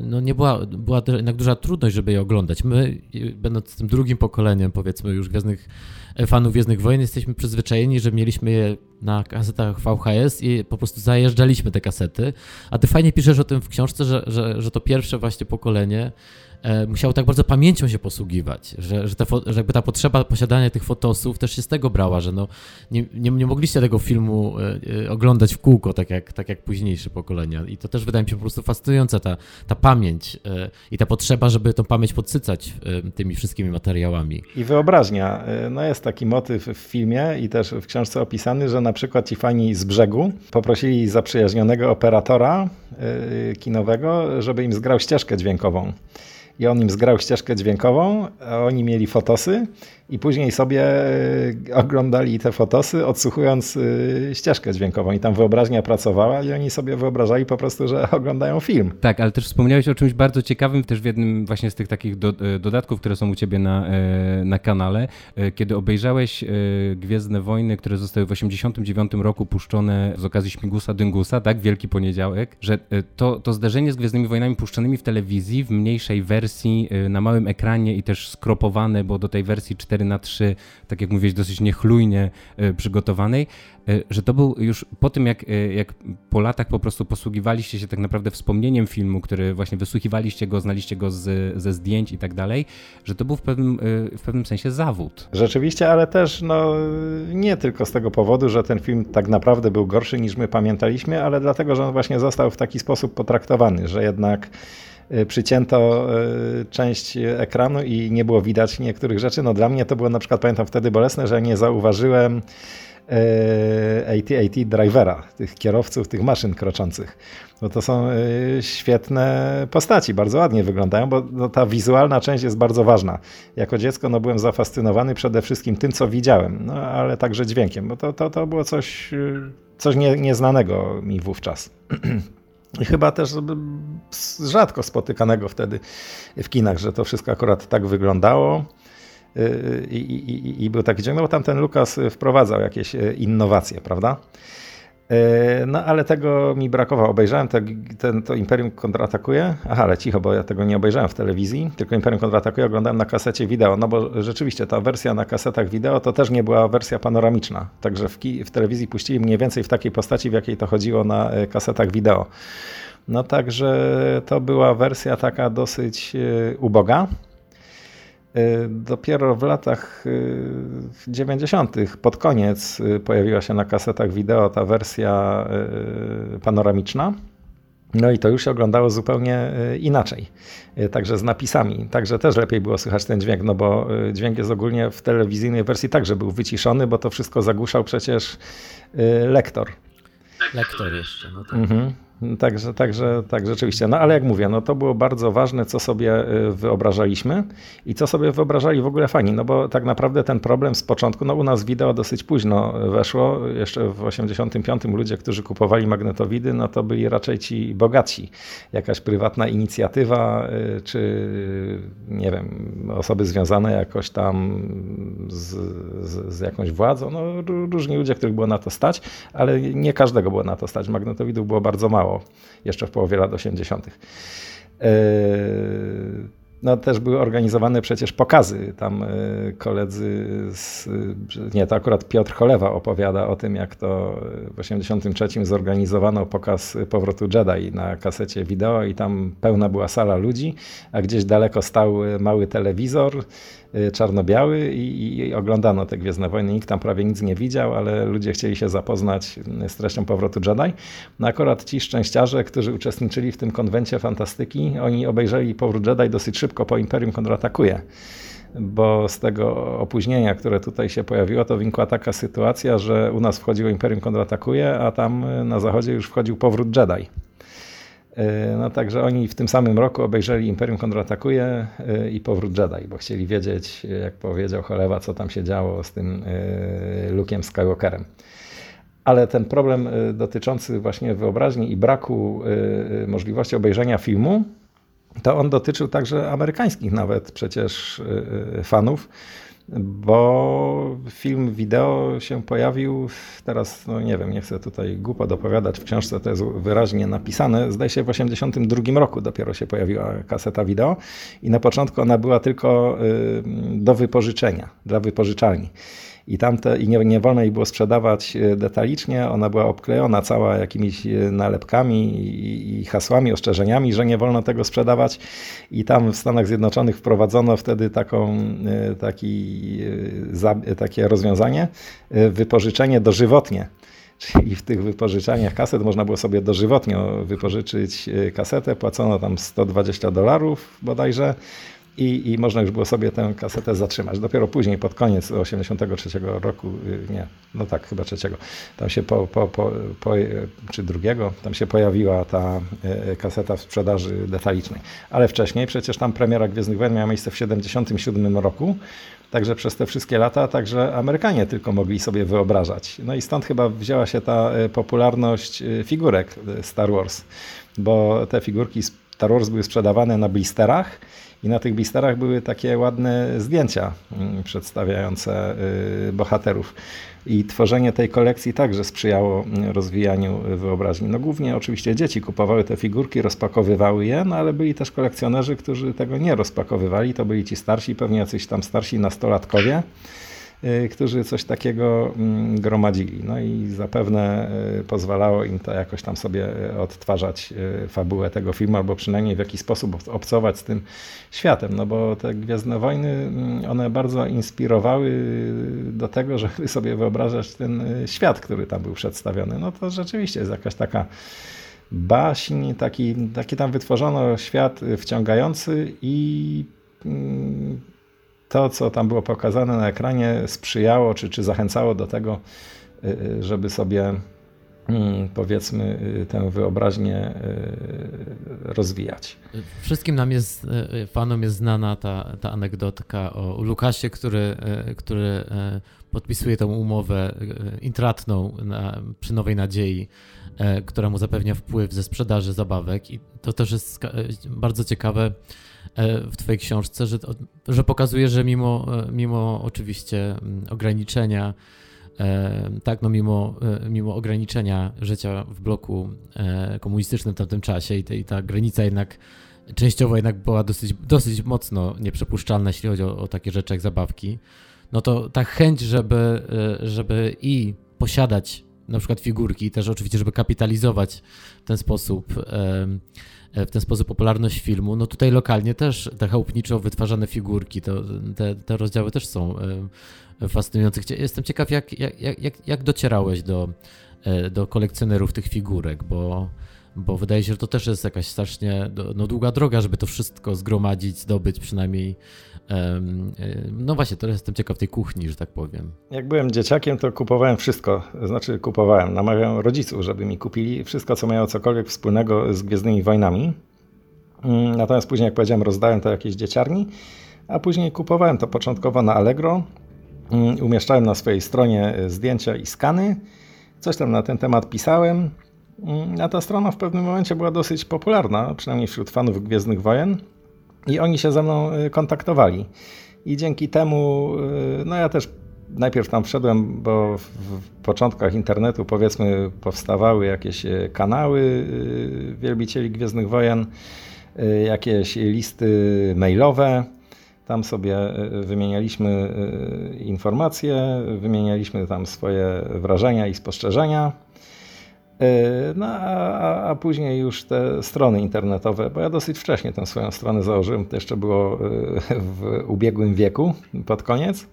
no nie była, była jednak duża trudność, żeby je oglądać. My, y, będąc tym drugim pokoleniem powiedzmy już gwiazdnych, e, fanów Gwiezdnych Wojen, jesteśmy przyzwyczajeni, że mieliśmy je na kasetach VHS i po prostu zajeżdżaliśmy te kasety, a ty fajnie piszesz o tym w książce, że, że, że to pierwsze właśnie pokolenie musiało tak bardzo pamięcią się posługiwać, że, że, te, że jakby ta potrzeba posiadania tych fotosów też się z tego brała, że no, nie, nie, nie mogliście tego filmu e, e, oglądać w kółko, tak jak, tak jak późniejsze pokolenia. I to też wydaje mi się po prostu fascynujące, ta, ta pamięć e, i ta potrzeba, żeby tą pamięć podsycać e, tymi wszystkimi materiałami. I wyobraźnia. E, no jest taki motyw w filmie i też w książce opisany, że na przykład ci fani z brzegu poprosili zaprzyjaźnionego operatora kinowego, żeby im zgrał ścieżkę dźwiękową i on im zgrał ścieżkę dźwiękową, a oni mieli fotosy i później sobie e, oglądali te fotosy, odsłuchując e, ścieżkę dźwiękową i tam wyobraźnia pracowała i oni sobie wyobrażali po prostu, że oglądają film. Tak, ale też wspomniałeś o czymś bardzo ciekawym, też w jednym właśnie z tych takich do, e, dodatków, które są u ciebie na, na kanale, kiedy obejrzałeś Gwiezdne Wojny, które zostały w 89 roku puszczone z okazji Śmigusa Dyngusa, tak, Wielki Poniedziałek, że to, to zderzenie z Gwiezdnymi Wojnami puszczonymi w telewizji w mniejszej wersji, na małym ekranie i też skropowane, bo do tej wersji 4 4 na 3 tak jak mówiłeś, dosyć niechlujnie e, przygotowanej, e, że to był już po tym, jak, e, jak po latach po prostu posługiwaliście się tak naprawdę wspomnieniem filmu, który właśnie wysłuchiwaliście go, znaliście go z, ze zdjęć i tak dalej, że to był w pewnym, w pewnym sensie zawód. Rzeczywiście, ale też no, nie tylko z tego powodu, że ten film tak naprawdę był gorszy niż my pamiętaliśmy, ale dlatego, że on właśnie został w taki sposób potraktowany, że jednak przycięto y, część ekranu i nie było widać niektórych rzeczy. No dla mnie to było na przykład, pamiętam wtedy bolesne, że nie zauważyłem AT-AT y, drivera, tych kierowców, tych maszyn kroczących. Bo to są świetne postaci, bardzo ładnie wyglądają, bo no, ta wizualna część jest bardzo ważna. Jako dziecko no, byłem zafascynowany przede wszystkim tym, co widziałem, no, ale także dźwiękiem, bo to, to, to było coś, coś nie, nieznanego mi wówczas. I chyba też rzadko spotykanego wtedy w kinach, że to wszystko akurat tak wyglądało. Y, I, i, i był taki ciąg, no bo tam ten Lukas wprowadzał jakieś y, innowacje, prawda? E, no ale tego mi brakowało. Obejrzałem te, ten, to Imperium kontratakuje. Aha, ale cicho, bo ja tego nie obejrzałem w telewizji, tylko Imperium kontratakuje oglądałem na kasecie wideo. No bo rzeczywiście ta wersja na kasetach wideo to też nie była wersja panoramiczna. Także w, w telewizji puścili mniej więcej w takiej postaci, w jakiej to chodziło na e, kasetach wideo. No także to była wersja taka dosyć e, uboga. Y, dopiero w latach 90., y, pod koniec, y, pojawiła się na kasetach wideo ta wersja panoramiczna. No i to już się oglądało zupełnie inaczej, także z napisami. Także też lepiej było słychać ten dźwięk, no bo dźwięk jest ogólnie w telewizyjnej wersji także był wyciszony, bo to wszystko zagłuszał przecież lektor. Lektor jeszcze, no tak. Mhm. Także, także, tak, rzeczywiście. No ale jak mówię, no to było bardzo ważne, co sobie y, wyobrażaliśmy i co sobie wyobrażali w ogóle fani, no bo tak naprawdę ten problem z początku, no u nas wideo dosyć późno weszło, jeszcze w 85 ludzie, którzy kupowali magnetowidy, no to byli raczej ci bogatsi. Jakaś prywatna inicjatywa, y, czy nie wiem, osoby związane jakoś tam z, z, z jakąś władzą, no różni ludzie, których było na to stać, ale nie każdego było na to stać. Magnetowidów było bardzo mało jeszcze w połowie lat 80. Yy, no, też były organizowane przecież pokazy. Tam yy, koledzy, z, nie, to akurat Piotr Cholewa opowiada o tym, jak to w 83 zorganizowano pokaz powrotu Jedi na kasecie wideo i tam pełna była sala ludzi, a gdzieś daleko stał mały telewizor czarno-biały i, i, oglądano te Gwiezdne Wojny. Nikt tam prawie nic nie widział, ale ludzie chcieli się zapoznać y, z treścią powrotu Jedi. No akurat ci szczęściarze, którzy uczestniczyli w tym konwencie fantastyki, oni obejrzeli powrót Jedi dosyć szybko po Imperium kontratakuje bo z tego opóźnienia, które tutaj się pojawiło, to wynikła taka sytuacja, że u nas wchodziło Imperium kontratakuje, a tam y, na zachodzie już wchodził powrót Jedi. E, no także oni w tym samym roku obejrzeli Imperium kontratakuje e, i Powrót Jedi, bo chcieli wiedzieć, jak powiedział Cholewa, co tam się działo z tym e, Luke'em Skywalkerem. Ale ten problem dotyczący właśnie wyobraźni i braku możliwości obejrzenia filmu, to on dotyczył także amerykańskich nawet przecież fanów, bo film wideo się pojawił, teraz no nie wiem, nie chcę tutaj głupo dopowiadać, w książce to jest wyraźnie napisane, zdaje się w 1982 roku dopiero się pojawiła kaseta wideo i na początku ona była tylko y, do wypożyczenia, dla wypożyczalni. I tamte, i nie, nie wolno jej było sprzedawać e, detalicznie, ona była obklejona cała jakimiś e, nalepkami i, i hasłami, ostrzeżeniami, że nie wolno tego sprzedawać. I tam w Stanach Zjednoczonych wprowadzono wtedy taką, e, taki, takie rozwiązanie, wypożyczenie dożywotnie. Czyli w tych wypożyczaniach kaset można było sobie dożywotnio wypożyczyć kasetę, płacono tam 120 dolarów bodajże i, i można już było sobie tę kasetę zatrzymać. Dopiero później, pod koniec 83 roku, y, nie, no tak, chyba trzeciego, tam się po, po, po, po czy drugiego, tam się pojawiła ta y, kaseta w sprzedaży detalicznej. Ale wcześniej, przecież tam premiera Gwiezdnych Wojen miała miejsce w 77 roku, Także przez te wszystkie lata także Amerykanie tylko mogli sobie wyobrażać. No i stąd chyba wzięła się ta y, popularność figurek Star Wars, bo te figurki Star Wars były sprzedawane na blisterach i na tych blisterach były takie ładne zdjęcia mm, przedstawiające y, bohaterów. I tworzenie tej kolekcji także sprzyjało mm, rozwijaniu wyobraźni. No głównie oczywiście dzieci kupowały te figurki, rozpakowywały je, no ale byli też kolekcjonerzy, którzy tego nie rozpakowywali. To byli ci starsi, pewnie jacyś tam starsi nastolatkowie. Y, którzy coś takiego mm, gromadzili. No i zapewne y, pozwalało im to jakoś tam sobie y, odtwarzać fabułę tego filmu, albo przynajmniej w jakiś sposób obcować z tym światem. No bo te Gwiezdne Wojny, mm, one bardzo inspirowały do tego, żeby sobie wyobrażać ten świat, który tam był przedstawiony. No to rzeczywiście jest jakaś taka baśń, taki, taki tam wytworzono świat wciągający i mm, to, co tam było pokazane na ekranie, sprzyjało czy, czy zachęcało do tego, y, y, żeby sobie mm, powiedzmy y, tę wyobraźnię rozwijać. Wszystkim nam jest, fanom jest znana ta, ta anegdotka o Lukasie, który, który podpisuje tę umowę intratną na, przy Nowej Nadziei, która mu zapewnia wpływ ze sprzedaży zabawek i to też jest bardzo ciekawe, w Twojej książce, że, że pokazuje, że mimo, e, mimo oczywiście mm, ograniczenia, e, tak, no mimo, mimo ograniczenia życia w bloku komunistycznym w tamtym czasie i, te, i ta granica jednak częściowo jednak była dosyć, dosyć mocno nieprzepuszczalna, jeśli chodzi o, o takie rzeczy jak zabawki, no to ta chęć, żeby, żeby i posiadać na przykład figurki, też oczywiście, żeby kapitalizować w ten sposób E, w ten sposób popularność filmu. No tutaj lokalnie też te chałupniczo wytwarzane figurki, to, te, te rozdziały też są e, fascynujące. Jestem ciekaw, jak, jak, jak, jak docierałeś do, e, do kolekcjonerów tych figurek, bo, bo wydaje się, że to też jest jakaś strasznie no, długa droga, żeby to wszystko zgromadzić, zdobyć przynajmniej no właśnie, to jestem ciekaw tej kuchni, że tak powiem. Jak byłem dzieciakiem, to kupowałem wszystko. Znaczy kupowałem, namawiałem rodziców, żeby mi kupili wszystko, co miało cokolwiek wspólnego z Gwiezdnymi Wojnami. Mm, natomiast później, jak powiedziałem, rozdałem to jakieś dzieciarni, a później kupowałem to początkowo na Allegro. Mm, umieszczałem na swojej stronie e, zdjęcia i skany. Coś tam na ten temat pisałem. Mm, a ta strona w pewnym momencie była dosyć popularna, przynajmniej wśród fanów Gwiezdnych Wojen. I oni się ze mną y, kontaktowali. I dzięki temu, y, no ja też najpierw tam wszedłem, bo w początkach internetu powiedzmy powstawały jakieś y, kanały wielbicieli Gwiezdnych Wojen, jakieś listy mailowe. Tam sobie wymienialiśmy informacje, wymienialiśmy tam swoje wrażenia i spostrzeżenia. E, no a, a, później już te strony internetowe, bo ja dosyć wcześnie tę swoją stronę założyłem, to jeszcze było e, w ubiegłym wieku, pod koniec.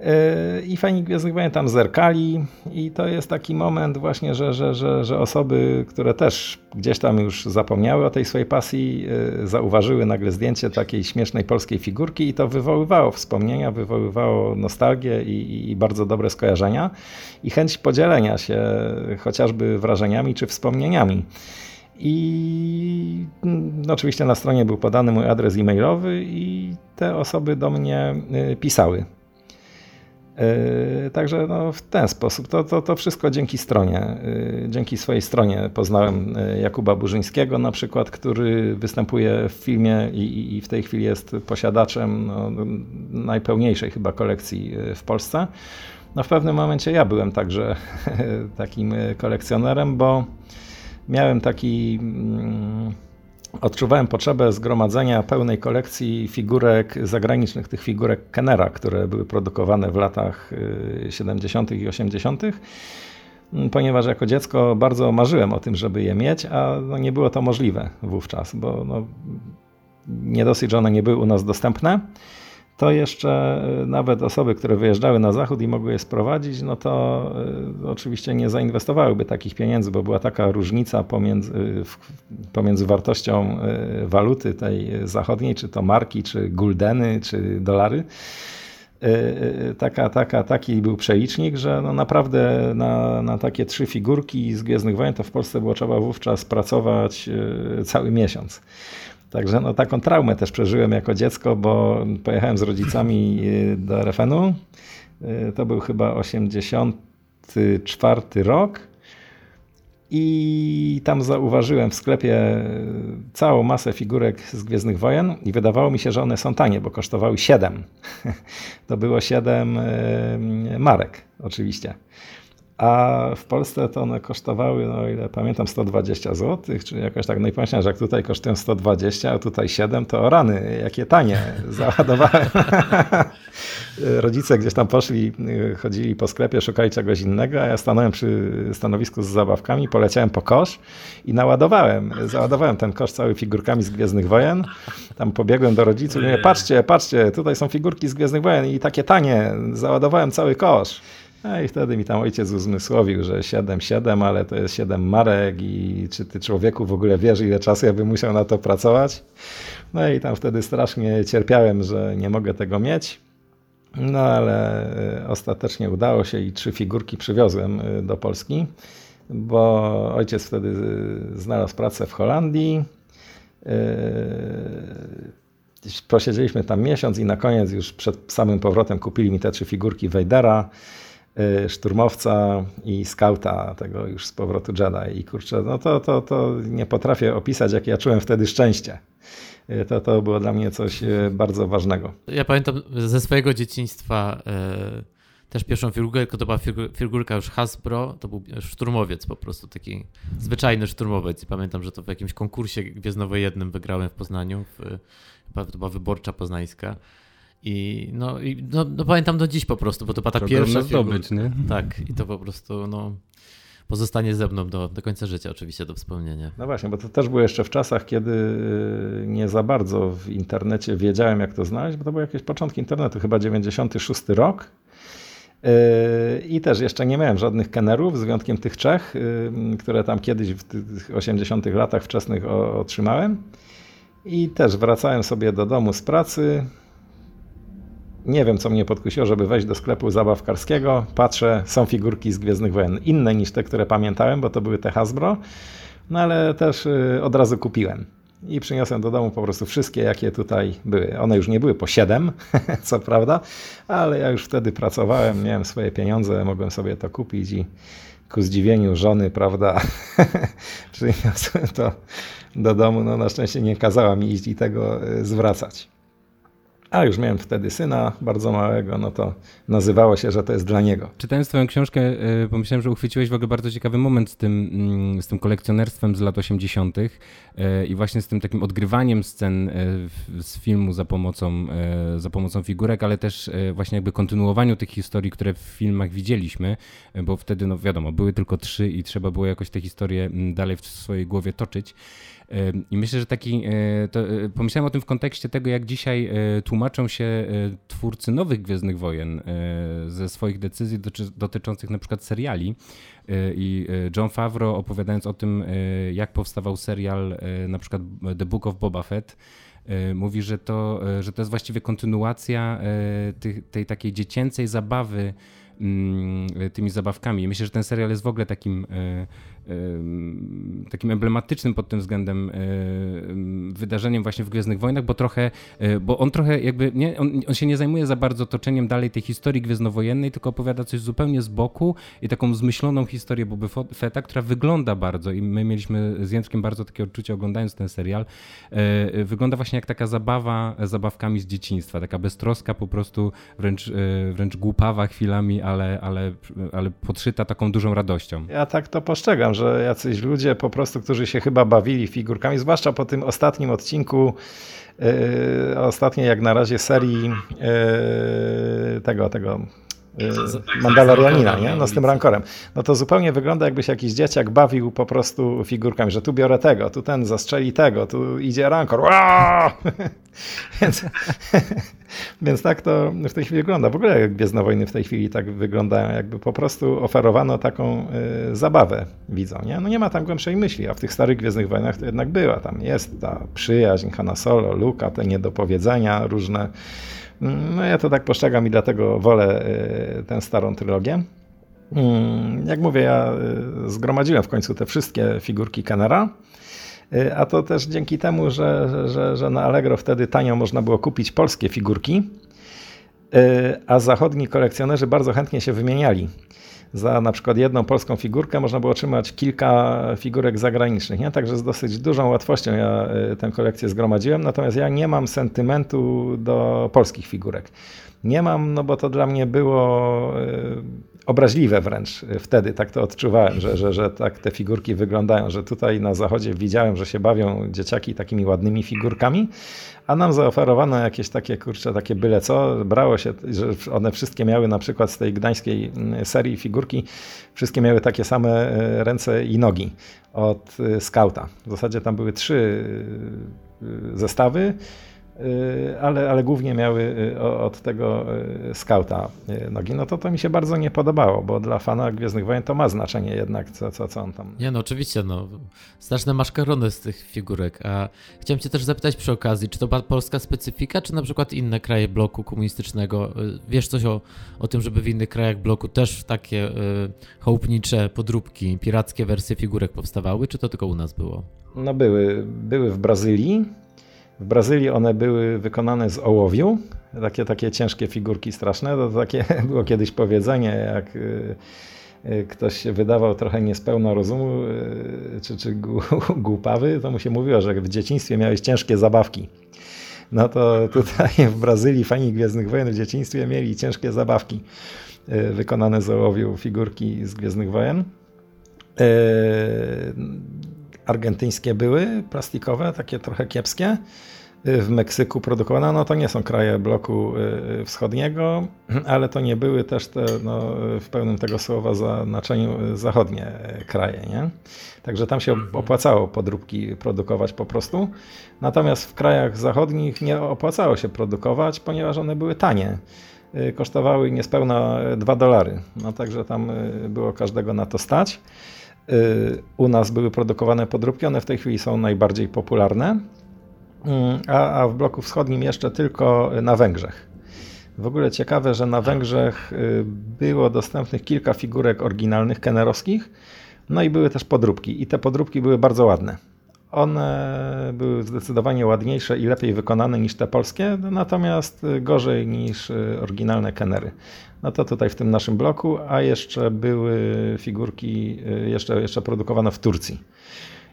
E, I fani Gwiezdnych Wojen tam zerkali i to jest taki moment właśnie, że, że, że, że osoby, które też gdzieś tam już zapomniały o tej swojej pasji, e, zauważyły nagle zdjęcie takiej śmiesznej polskiej figurki i to wywoływało wspomnienia, wywoływało nostalgię i, i bardzo dobre skojarzenia i chęć podzielenia się chociażby wrażeniami czy wspomnieniami. I no, oczywiście na stronie był podany mój adres e-mailowy i te osoby do mnie e, pisały. E, także no, w ten sposób, to, to, to wszystko dzięki stronie, e, dzięki swojej stronie poznałem e, Jakuba Burzyńskiego na przykład, który występuje w filmie i, i w tej chwili jest posiadaczem no, najpełniejszej chyba kolekcji w Polsce. No w pewnym momencie ja byłem także takim kolekcjonerem, bo miałem taki mm, odczuwałem potrzebę zgromadzenia pełnej kolekcji figurek zagranicznych, tych figurek Kennera, które były produkowane w latach 70. i 80., ponieważ jako dziecko bardzo marzyłem o tym, żeby je mieć, a no nie było to możliwe wówczas, bo no, nie dosyć, że one nie były u nas dostępne to jeszcze e, nawet osoby, które wyjeżdżały na zachód i mogły je sprowadzić, no to e, oczywiście nie zainwestowałyby takich pieniędzy, bo była taka różnica pomiędzy, pomiędzy wartością e, waluty tej zachodniej, czy to marki, czy guldeny, czy dolary. Taka, taka, taki był przelicznik, że no naprawdę na, na takie trzy figurki z Gwiezdnych Wojen to w Polsce było trzeba wówczas pracować cały miesiąc. Także no, taką traumę też przeżyłem jako dziecko, bo pojechałem z rodzicami y, do RFN-u. Y, to był chyba 84 rok. I tam zauważyłem w sklepie y, całą masę figurek z Gwiezdnych Wojen i wydawało mi się, że one są tanie, bo kosztowały 7. To było 7 marek oczywiście a w Polsce to one kosztowały, no ile pamiętam, 120 zł, czy jakoś tak. No i pomyślałem, że jak tutaj kosztują 120, a tutaj 7, to o rany, jakie tanie. Załadowałem. Rodzice gdzieś tam poszli, chodzili po sklepie, szukali czegoś innego, a ja stanąłem przy stanowisku z zabawkami, poleciałem po kosz i naładowałem. Załadowałem ten kosz cały figurkami z Gwiezdnych Wojen. Tam pobiegłem do rodziców i mówię, patrzcie, patrzcie, tutaj są figurki z Gwiezdnych Wojen i takie tanie. Załadowałem cały kosz. No i wtedy mi tam ojciec uzmysłowił, że 7-7, ale to jest 7 marek i czy ty człowieku w ogóle wiesz, ile czasu ja bym musiał na to pracować? No i tam wtedy strasznie cierpiałem, że nie mogę tego mieć. No ale e, ostatecznie udało się i trzy figurki przywiozłem e, do Polski, bo ojciec wtedy e, znalazł pracę w Holandii. Posiedzieliśmy tam miesiąc i na koniec już przed samym powrotem kupili mi te trzy figurki Wejdera. Y, szturmowca i skauta tego już z powrotu Jedi. I kurczę, no to, to, to nie potrafię opisać, jak ja czułem wtedy szczęście. Y, to, to było dla mnie coś y, bardzo ważnego. Ja pamiętam ze swojego dzieciństwa też pierwszą figurkę, to była figurka już Hasbro, to był szturmowiec po prostu, taki zwyczajny szturmowiec. I pamiętam, że to w jakimś konkursie gwiezdnowojennym wygrałem w Poznaniu, w, chyba to była wyborcza poznańska. I no, i no, no pamiętam do dziś po prostu, bo to była ta to pierwsza zdobyć, nie? Tak, i to po prostu no, pozostanie ze mną do, do końca życia oczywiście do wspomnienia. No właśnie, bo to też było jeszcze w czasach, kiedy y, nie za bardzo w internecie wiedziałem jak to znaleźć, bo to były jakieś początki internetu, chyba 96 rok. Y, I też jeszcze nie miałem żadnych kenerów, z wyjątkiem tych trzech, y, które tam kiedyś w tych 80 latach wczesnych otrzymałem. I też wracałem sobie do domu z pracy, nie wiem, co mnie podkusiło, żeby wejść do sklepu zabawkarskiego. Patrzę, są figurki z Gwiezdnych Wojen. Inne niż te, które pamiętałem, bo to były te Hasbro. No ale też y, od razu kupiłem. I przyniosłem do domu po prostu wszystkie, jakie tutaj były. One już nie były po 7, co prawda, ale ja już wtedy pracowałem, miałem swoje pieniądze, mogłem sobie to kupić i ku zdziwieniu żony, prawda, przyniosłem to do domu. No na szczęście nie kazała mi iść i tego y, zwracać. A już miałem wtedy syna bardzo małego, no to nazywało się, że to jest dla niego. Czytając twoją książkę, e, pomyślałem, że uchwyciłeś w ogóle bardzo ciekawy moment z tym, mm, z tym kolekcjonerstwem z lat 80. E, i właśnie z tym takim odgrywaniem scen e, z filmu za pomocą, za pomocą figurek, ale też właśnie jakby kontynuowaniu tych historii, które w filmach widzieliśmy, bo wtedy, no wiadomo, były tylko trzy i trzeba było jakoś te historie mm, dalej w swojej głowie toczyć. I myślę, że taki, e, to, e, pomyślałem o tym w kontekście tego, jak dzisiaj e, tłumaczą się twórcy nowych Gwiezdnych Wojen ze swoich decyzji dotyczących na przykład seriali. I John Favreau opowiadając o tym, jak powstawał serial na przykład The Book of Boba Fett, mówi, że to, że to jest właściwie kontynuacja tej, tej takiej dziecięcej zabawy mm, tymi zabawkami. myślę, że ten serial jest w ogóle takim takim emblematycznym pod tym względem wydarzeniem właśnie w Gwiezdnych Wojnach, bo trochę, e, bo on trochę jakby, nie, on, on się nie zajmuje za bardzo toczeniem dalej tej historii gwiezdnowojennej, tylko opowiada coś zupełnie z boku i taką zmyśloną historię Boba Fetta, która wygląda bardzo. I my mieliśmy z Jędrkiem bardzo takie odczucie oglądając ten serial, e, wygląda właśnie jak taka zabawa zabawkami z dzieciństwa, taka beztroska po prostu, wręcz, e, wręcz głupawa chwilami, ale, ale, ale podszyta taką dużą radością. Ja tak to postrzegam, że jacyś ludzie po prostu, którzy się chyba bawili figurkami, zwłaszcza po tym ostatnim odcinku, yy, ostatniej jak na razie serii yy, tego, tego Mandalorianina, nie? No z tym rankorem. No to zupełnie wygląda jakby się jakiś dzieciak bawił po prostu figurkami, że tu biorę tego, tu ten zastrzeli tego, tu idzie rankor. więc, więc tak to w tej chwili wygląda. W ogóle Gwiezdne Wojny w tej chwili tak wyglądają, jakby po prostu oferowano taką y, zabawę widzą, nie? No nie ma tam głębszej myśli, a w tych starych Gwiezdnych Wojnach to jednak była. Tam jest ta przyjaźń Hanna Solo, Luka, te niedopowiedzenia różne no ja to tak postrzegam i dlatego wolę e, tę starą trylogię. Mm, jak mówię, ja e, zgromadziłem w końcu te wszystkie figurki Kenera. E, a to też dzięki temu, że, że, że na Allegro wtedy tanio można było kupić polskie figurki, a zachodni kolekcjonerzy bardzo chętnie się wymieniali za na przykład jedną polską figurkę można było otrzymać kilka figurek zagranicznych, nie? Także z dosyć dużą łatwością ja y, tę kolekcję zgromadziłem, natomiast ja nie mam sentymentu do polskich figurek. Nie mam, no bo to dla mnie było y, obraźliwe wręcz wtedy, tak to odczuwałem, że, że, że tak te figurki wyglądają, że tutaj na zachodzie widziałem, że się bawią dzieciaki takimi ładnymi figurkami, a nam zaoferowano jakieś takie, kurcze, takie byle co. Brało się, że one wszystkie miały na przykład z tej gdańskiej mm, serii figurki, wszystkie miały takie same e, ręce i nogi od e, skauta. W zasadzie tam były trzy e, zestawy ale, ale głównie miały y, od tego y, skauta nogi, no to to mi się bardzo nie podobało, bo dla fana Gwiezdnych Wojen to ma znaczenie jednak, co, co, co on tam... Nie no, oczywiście, no, straszne maszkarony z tych figurek, a chciałem cię też zapytać przy okazji, czy to polska specyfika, czy na przykład inne kraje bloku komunistycznego? Wiesz coś o, o tym, żeby w innych krajach bloku też takie y, chałupnicze podróbki, pirackie wersje figurek powstawały, czy to tylko u nas było? No były, były w Brazylii, w Brazylii one były wykonane z ołowiu, takie, takie ciężkie figurki straszne. To takie było kiedyś powiedzenie, jak y, y, ktoś się wydawał trochę niespełna rozumu, y, czy, czy głupawy, to mu się mówiło, że w dzieciństwie miałeś ciężkie zabawki. No to tutaj w Brazylii fani Gwiezdnych Wojen w dzieciństwie mieli ciężkie zabawki wykonane z ołowiu, figurki z Gwiezdnych Wojen. Argentyńskie były, plastikowe, takie trochę kiepskie w Meksyku produkowane. No to nie są kraje bloku y, wschodniego, ale to nie były też te, no, w pełnym tego słowa znaczeniu zachodnie kraje. Nie? Także tam się mhm. opłacało podróbki produkować po prostu. Natomiast w krajach zachodnich nie opłacało się produkować, ponieważ one były tanie. Y, kosztowały niespełna 2 dolary. No także tam y, było każdego na to stać. U nas były produkowane podróbki, one w tej chwili są najbardziej popularne. Mm, a, a w bloku wschodnim jeszcze tylko na Węgrzech. W ogóle ciekawe, że na Węgrzech y, było dostępnych kilka figurek oryginalnych kenerowskich, no i były też podróbki i te podróbki były bardzo ładne. One były zdecydowanie ładniejsze i lepiej wykonane niż te polskie, natomiast gorzej niż y, oryginalne kenery. No to tutaj w tym naszym bloku, a jeszcze były figurki, y, jeszcze, jeszcze produkowano w Turcji.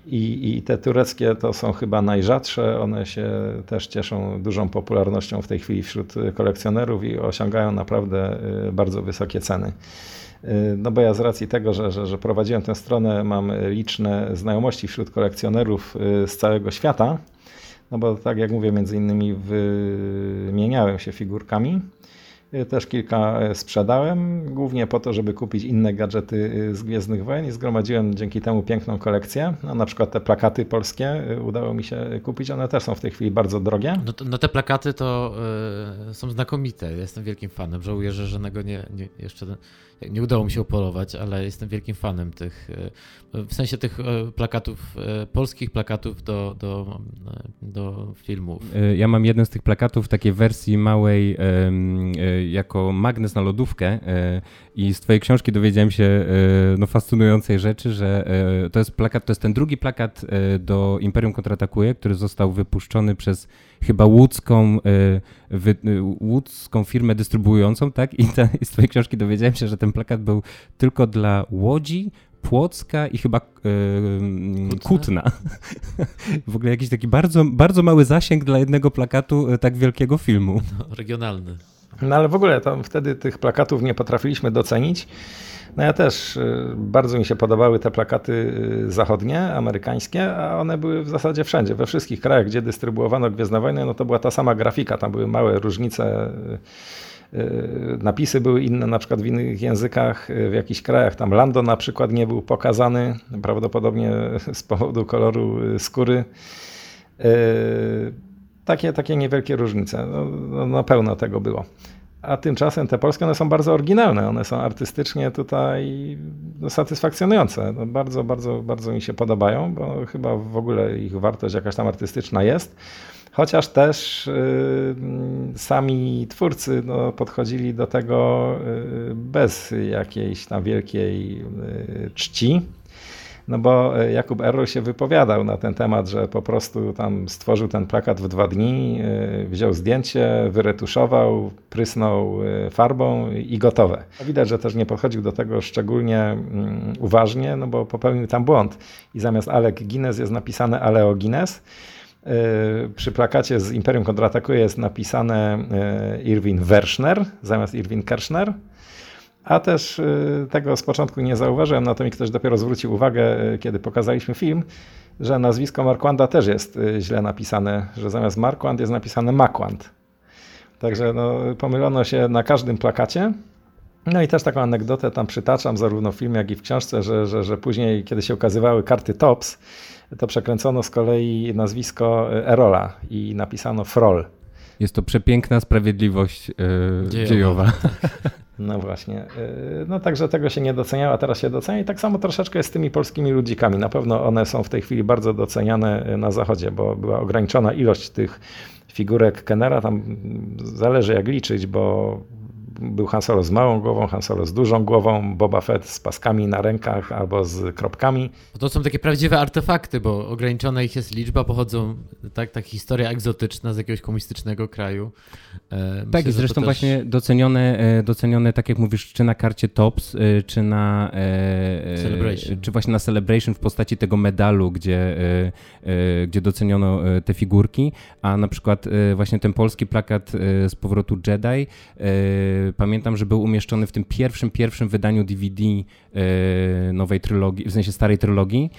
I, I, te tureckie to są chyba najrzadsze. One się też cieszą dużą popularnością w tej chwili wśród kolekcjonerów i osiągają naprawdę y, bardzo wysokie ceny. Y, no bo ja z racji tego, że, że, że prowadziłem tę stronę, mam liczne znajomości wśród kolekcjonerów y, z całego świata. No bo tak jak mówię, między innymi wymieniałem się figurkami. Też kilka sprzedałem, głównie po to, żeby kupić inne gadżety z Gwiezdnych Wojen i zgromadziłem dzięki temu piękną kolekcję. No, na przykład te plakaty polskie udało mi się kupić, one też są w tej chwili bardzo drogie. No, to, no te plakaty to y, są znakomite, jestem wielkim fanem. Żałuję, że żadnego nie, nie, jeszcze nie udało mi się upolować, ale jestem wielkim fanem tych, w sensie tych plakatów, polskich plakatów do, do, do filmów. Ja mam jeden z tych plakatów w takiej wersji małej jako magnes na lodówkę e, i z twojej książki dowiedziałem się e, no, fascynującej rzeczy, że e, to jest plakat, to jest ten drugi plakat do Imperium Kontratakuje, który został wypuszczony przez chyba łódzką, wy, łódzką firmę dystrybuującą, tak? I, ta, I z twojej książki dowiedziałem się, że ten plakat był tylko dla Łodzi, Płocka i chyba yy, Kutna. w ogóle jakiś taki bardzo, bardzo mały zasięg dla jednego plakatu tak wielkiego filmu. No, regionalny. No ale w ogóle tam wtedy tych plakatów nie potrafiliśmy docenić, No ja też, bardzo mi się podobały te plakaty zachodnie, amerykańskie, a one były w zasadzie wszędzie, we wszystkich krajach, gdzie dystrybuowano Gwiezdne Wojny, no to była ta sama grafika, tam były małe różnice napisy były inne na przykład w innych językach, w jakichś krajach tam Lando na przykład nie był pokazany, prawdopodobnie z powodu koloru skóry. Takie, takie niewielkie różnice, no, no, no pełno tego było. A tymczasem te polskie one są bardzo oryginalne, one są artystycznie tutaj no, satysfakcjonujące. No, bardzo, bardzo, bardzo mi się podobają, bo chyba w ogóle ich wartość jakaś tam artystyczna jest. Chociaż też y, sami twórcy no, podchodzili do tego y, bez jakiejś tam wielkiej y, czci. No bo Jakub Erro się wypowiadał na ten temat, że po prostu tam stworzył ten plakat w dwa dni, wziął zdjęcie, wyretuszował, prysnął farbą i gotowe. Widać, że też nie podchodził do tego szczególnie mm, uważnie, no bo popełnił tam błąd i zamiast Alec Guinness jest napisane Aleo Guinness. E, przy plakacie z Imperium kontratakuje jest napisane e, Irwin Werschner zamiast Irwin Kershner. A też e, tego z początku nie zauważyłem, na to mi ktoś dopiero zwrócił uwagę, kiedy pokazaliśmy film, że nazwisko Marquanda też jest źle napisane, że zamiast Marquand jest napisane Makłand. Także no, pomylono się na każdym plakacie. No i też taką anegdotę tam przytaczam, zarówno w filmie, jak i w książce, że, że, że później, kiedy się ukazywały karty TOPS, to przekręcono z kolei nazwisko Erola i napisano Frol. Jest to przepiękna sprawiedliwość yy, dziejowa. dziejowa. No właśnie. E, no także tego się nie doceniało, teraz się docenia i tak samo troszeczkę jest z tymi polskimi ludzikami. Na pewno one są w tej chwili bardzo doceniane na zachodzie, bo była ograniczona ilość tych figurek Kenera, tam zależy jak liczyć, bo był Han Solo z małą głową, Han Solo z dużą głową, Boba Fett z paskami na rękach albo z kropkami. To są takie prawdziwe artefakty, bo ograniczona ich jest liczba, pochodzą, tak, tak historia egzotyczna z jakiegoś komunistycznego kraju. E, myślę, tak, i zresztą też... właśnie docenione, e, docenione, tak jak mówisz, czy na karcie TOPS, e, czy na Celebration. czy właśnie na Celebration w postaci tego medalu, gdzie, gdzie doceniono te figurki, a na przykład właśnie ten polski plakat z powrotu Jedi pamiętam, że był umieszczony w tym pierwszym, pierwszym wydaniu DVD e, nowej trylogii, w sensie starej trylogii.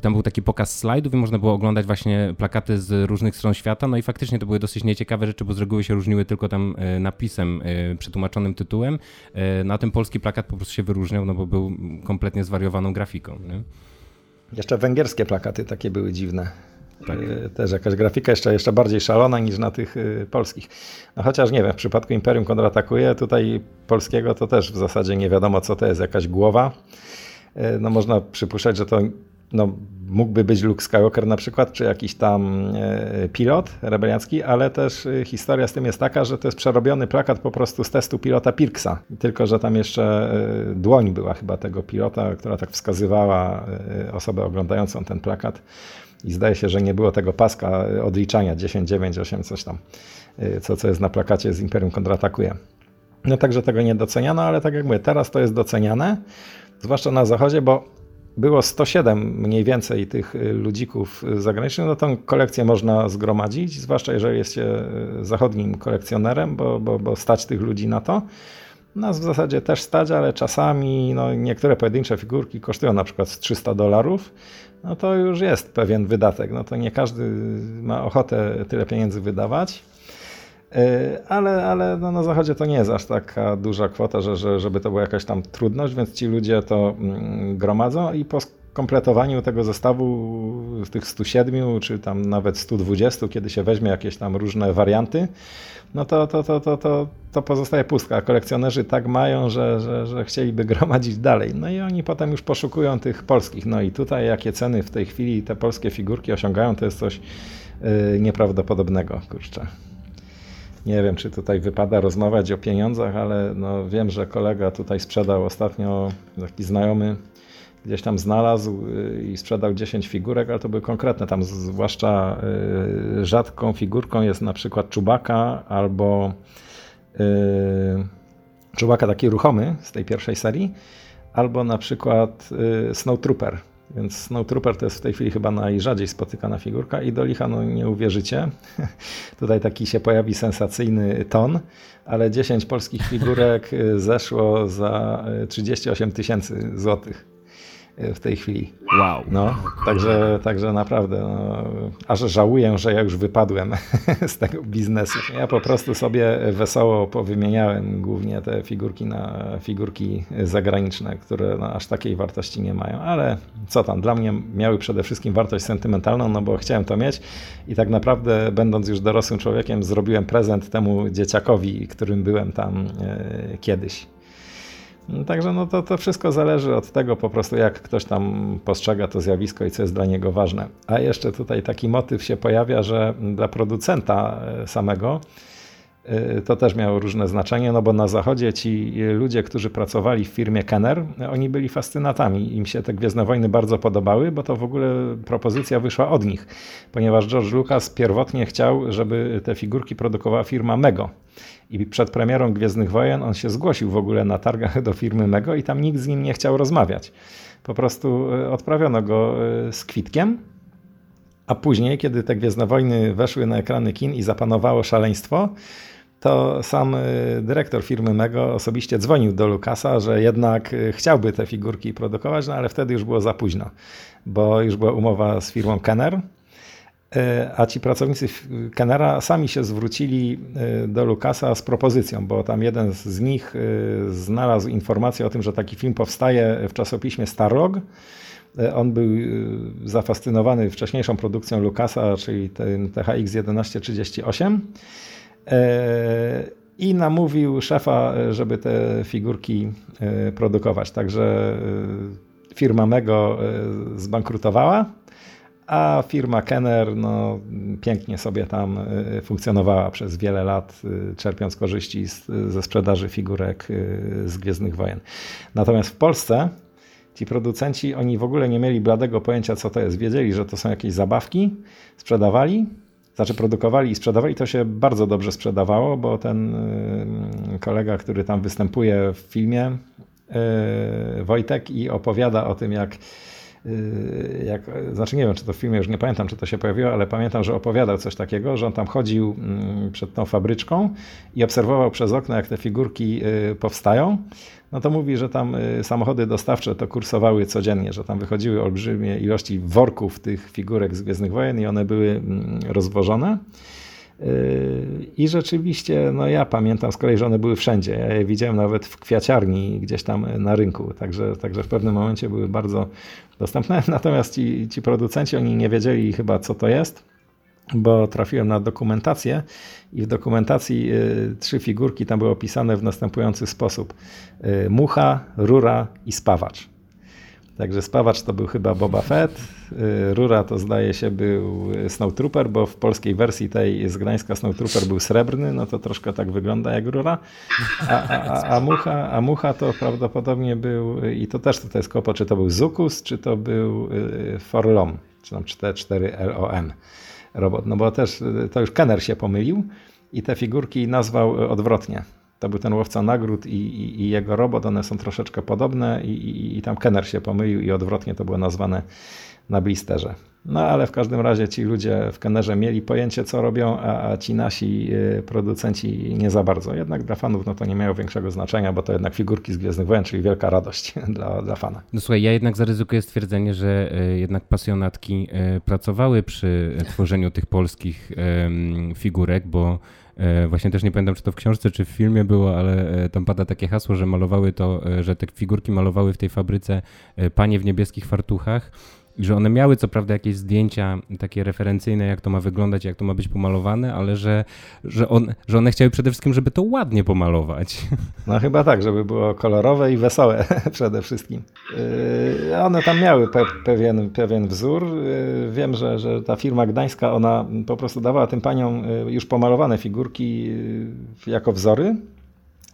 Tam był taki pokaz slajdów i można było oglądać właśnie plakaty z różnych stron świata. No i faktycznie to były dosyć nieciekawe rzeczy, bo z reguły się różniły tylko tam e, napisem, przetłumaczonym tytułem. Na ten polski plakat po prostu się wyróżniał, no bo był kompletnie zwariowaną grafiką. Nie? Jeszcze węgierskie plakaty takie były dziwne. Tak. Y, też jakaś grafika jeszcze, jeszcze bardziej szalona niż na tych y, polskich. No chociaż nie wiem, w przypadku Imperium kontratakuje, tutaj polskiego to też w zasadzie nie wiadomo co to jest, jakaś głowa. Y, no można przypuszczać, że to no, mógłby być Luke Skywalker na przykład, czy jakiś tam pilot rebeliacki, ale też historia z tym jest taka, że to jest przerobiony plakat po prostu z testu pilota Pirksa. Tylko, że tam jeszcze dłoń była chyba tego pilota, która tak wskazywała osobę oglądającą ten plakat i zdaje się, że nie było tego paska odliczania 10, 9, 8, coś tam, y, co, co jest na plakacie z Imperium kontratakuje. No także tego nie doceniano, ale tak jak mówię, teraz to jest doceniane, zwłaszcza na zachodzie, bo było 107 mniej więcej tych y, ludzików zagranicznych, no tą kolekcję można zgromadzić, zwłaszcza jeżeli jest się y, zachodnim kolekcjonerem, bo, bo, bo stać tych ludzi na to. Nas w zasadzie też stać, ale czasami no, niektóre pojedyncze figurki kosztują na przykład 300 dolarów, no to już jest pewien wydatek. No to nie każdy ma ochotę tyle pieniędzy wydawać. E, ale, ale no na zachodzie to nie jest aż taka duża kwota, że, że, żeby to była jakaś tam trudność, więc ci ludzie to mm, gromadzą i po kompletowaniu tego zestawu z tych 107 czy tam nawet 120, kiedy się weźmie jakieś tam różne warianty, no to, to, to, to, to, to pozostaje pustka. A kolekcjonerzy tak mają, że, że, że chcieliby gromadzić dalej. No i oni potem już poszukują tych polskich. No i tutaj jakie ceny w tej chwili te polskie figurki osiągają, to jest coś yy, nieprawdopodobnego, kurczę. Nie wiem, czy tutaj wypada rozmawiać o pieniądzach, ale no wiem, że kolega tutaj sprzedał ostatnio, taki znajomy, gdzieś tam znalazł y, i sprzedał 10 figurek, ale to były konkretne. Tam zwłaszcza y, rzadką figurką jest na przykład czubaka albo y, czubaka taki ruchomy z tej pierwszej serii, albo na przykład Snow Trooper Więc Snow Trooper to jest w tej chwili chyba najrzadziej spotykana figurka i do licha, no nie uwierzycie, tutaj taki się pojawi sensacyjny ton, ale 10 polskich figurek zeszło za 38 tysięcy złotych w tej chwili. Wow. No, także, także naprawdę, no, aż żałuję, że ja już wypadłem z tego biznesu. Ja po prostu sobie wesoło powymieniałem głównie te figurki na figurki zagraniczne, które no, aż takiej wartości nie mają, ale co tam, dla mnie miały przede wszystkim wartość sentymentalną, no bo chciałem to mieć i tak naprawdę będąc już dorosłym człowiekiem zrobiłem prezent temu dzieciakowi, którym byłem tam e, kiedyś. No, także no to, to wszystko zależy od tego po prostu, jak ktoś tam postrzega to zjawisko i co jest dla niego ważne. A jeszcze tutaj taki motyw się pojawia, że dla producenta e, samego e, to też miało różne znaczenie, no bo na zachodzie ci ludzie, którzy pracowali w firmie Kenner, oni byli fascynatami. Im się te Gwiezdne Wojny bardzo podobały, bo to w ogóle propozycja wyszła od nich, ponieważ George Lucas pierwotnie chciał, żeby te figurki produkowała firma Mego. I przed premierą Gwiezdnych Wojen on się zgłosił w ogóle na targach do firmy Mego i tam nikt z nim nie chciał rozmawiać. Po prostu e, odprawiono go e, z kwitkiem, a później, kiedy te Gwiezdne Wojny weszły na ekrany kin i zapanowało szaleństwo, to sam e, dyrektor firmy Mego osobiście dzwonił do Lukasa, że jednak chciałby te figurki produkować, no ale wtedy już było za późno, bo już była umowa z firmą Kenner a ci pracownicy Kenera sami się zwrócili e, do Lukasa z propozycją, bo tam jeden z nich e, znalazł informację o tym, że taki film powstaje w czasopiśmie Starlog. On był zafascynowany wcześniejszą produkcją Lukasa, czyli tym THX 1138 i namówił szefa, żeby te figurki produkować. Także firma Mego zbankrutowała a firma Kenner no, pięknie sobie tam y, funkcjonowała przez wiele lat, y, czerpiąc korzyści z, ze sprzedaży figurek y, z Gwiezdnych Wojen. Natomiast w Polsce ci producenci, oni w ogóle nie mieli bladego pojęcia, co to jest. Wiedzieli, że to są jakieś zabawki, sprzedawali, znaczy produkowali i sprzedawali. To się bardzo dobrze sprzedawało, bo ten kolega, który tam występuje w filmie, Wojtek, i opowiada o tym, jak Y, jak, znaczy nie wiem, czy to w filmie, już nie pamiętam, czy to się pojawiło, ale pamiętam, że opowiadał coś takiego, że on tam chodził mm, przed tą fabryczką i obserwował przez okno, jak te figurki y, powstają. No to mówi, że tam y, samochody dostawcze to kursowały codziennie, że tam wychodziły olbrzymie ilości worków tych figurek z Gwiezdnych Wojen i one były mm, rozwożone. I rzeczywiście, no ja pamiętam z kolei, że one były wszędzie. Ja je widziałem nawet w kwiaciarni gdzieś tam na rynku, także, także w pewnym momencie były bardzo dostępne. Natomiast ci, ci producenci, oni nie wiedzieli chyba co to jest, bo trafiłem na dokumentację i w dokumentacji y, trzy figurki tam były opisane w następujący sposób. Y, mucha, rura i spawacz. Także spawacz to był chyba Boba Fett, y, Rura to zdaje się był Snowtrooper, bo w polskiej wersji tej z Gdańska Snowtrooper był srebrny, no to troszkę tak wygląda jak Rura, a, a, a, mucha, a mucha to prawdopodobnie był, i to też tutaj jest kopo, czy to był Zukus, czy to był y, Forlom, czy tam 4LOM robot, no bo też y, to już Kenner się pomylił i te figurki nazwał odwrotnie. To był ten łowca nagród i, i, i jego robot, one są troszeczkę podobne i, i, tam Kenner się pomylił i odwrotnie to było nazwane na blisterze. No ale w każdym razie ci ludzie w Kennerze mieli pojęcie co robią, a, a, ci nasi y, producenci nie za bardzo. Jednak dla fanów no to nie miało większego znaczenia, bo to jednak figurki z Gwiezdnych Wojen, czyli wielka radość dla, dla fana. No słuchaj, ja jednak zaryzykuję stwierdzenie, że y, jednak pasjonatki y, pracowały przy tworzeniu tych polskich figurek, bo właśnie też nie pamiętam, czy to w książce, czy w filmie było, ale e, tam pada takie hasło, że malowały to, e, że te figurki malowały w tej fabryce panie w niebieskich fartuchach że one miały co prawda jakieś zdjęcia takie referencyjne, jak to ma wyglądać, jak to ma być pomalowane, ale że, że, on, że one chciały przede wszystkim, żeby to ładnie pomalować. No chyba tak, żeby było kolorowe i wesołe przede wszystkim. Yy, one tam miały pe pewien, pewien wzór. Yy, wiem, że, że ta firma gdańska, ona po prostu dawała tym paniom yy, już pomalowane figurki jako wzory,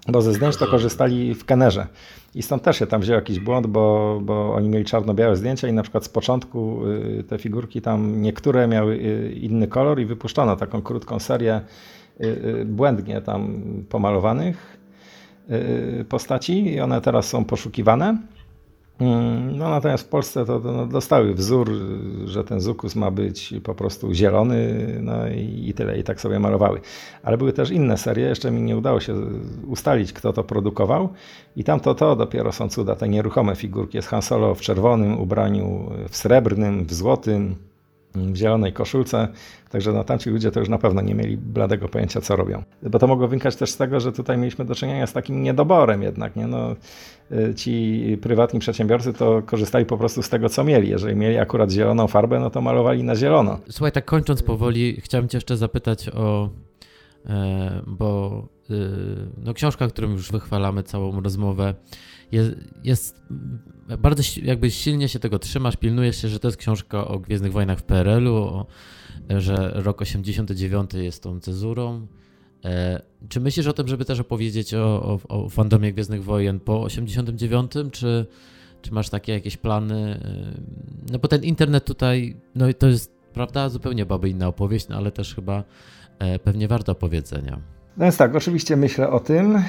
bo ze zdjęć to korzystali w Kenerze. I stąd też się tam wziął jakiś błąd, bo, bo oni mieli czarno-białe zdjęcia i na przykład z początku y, te figurki tam niektóre miały y, inny kolor i wypuszczono taką krótką serię y, błędnie tam pomalowanych postaci i one teraz są poszukiwane. Mm, no natomiast w Polsce to, to no, dostały wzór, że ten zukus ma być po prostu zielony, no i, i tyle, i tak sobie malowały. Ale były też inne serie, jeszcze mi nie udało się ustalić, kto to produkował. I tam to, to dopiero są cuda, te nieruchome figurki. Jest Han Solo w czerwonym ubraniu, w srebrnym, w złotym, w zielonej koszulce. Także no, tamci ludzie to już na pewno nie mieli bladego pojęcia, co robią. Bo to mogło wynikać też z tego, że tutaj mieliśmy do czynienia z takim niedoborem jednak. Nie? No, y, ci prywatni przedsiębiorcy to korzystali po prostu z tego, co mieli. Jeżeli mieli akurat zieloną farbę, no to malowali na zielono. Słuchaj, tak kończąc powoli, chciałem cię jeszcze zapytać o, e, bo y, no, książka, którą już wychwalamy całą rozmowę, jest, jest, bardzo jakby silnie się tego trzymasz, pilnujesz się, że to jest książka o Gwiezdnych Wojnach w PRL-u, że rok 89 jest tą cezurą. E, czy myślisz o tym, żeby też opowiedzieć o, o, o fandomie Gwiezdnych Wojen po 89, czy, czy masz takie jakieś plany? E, no bo ten internet tutaj, no to jest, prawda, zupełnie baby inna opowieść, no ale też chyba e, pewnie warto opowiedzenia. No więc tak, oczywiście myślę o tym,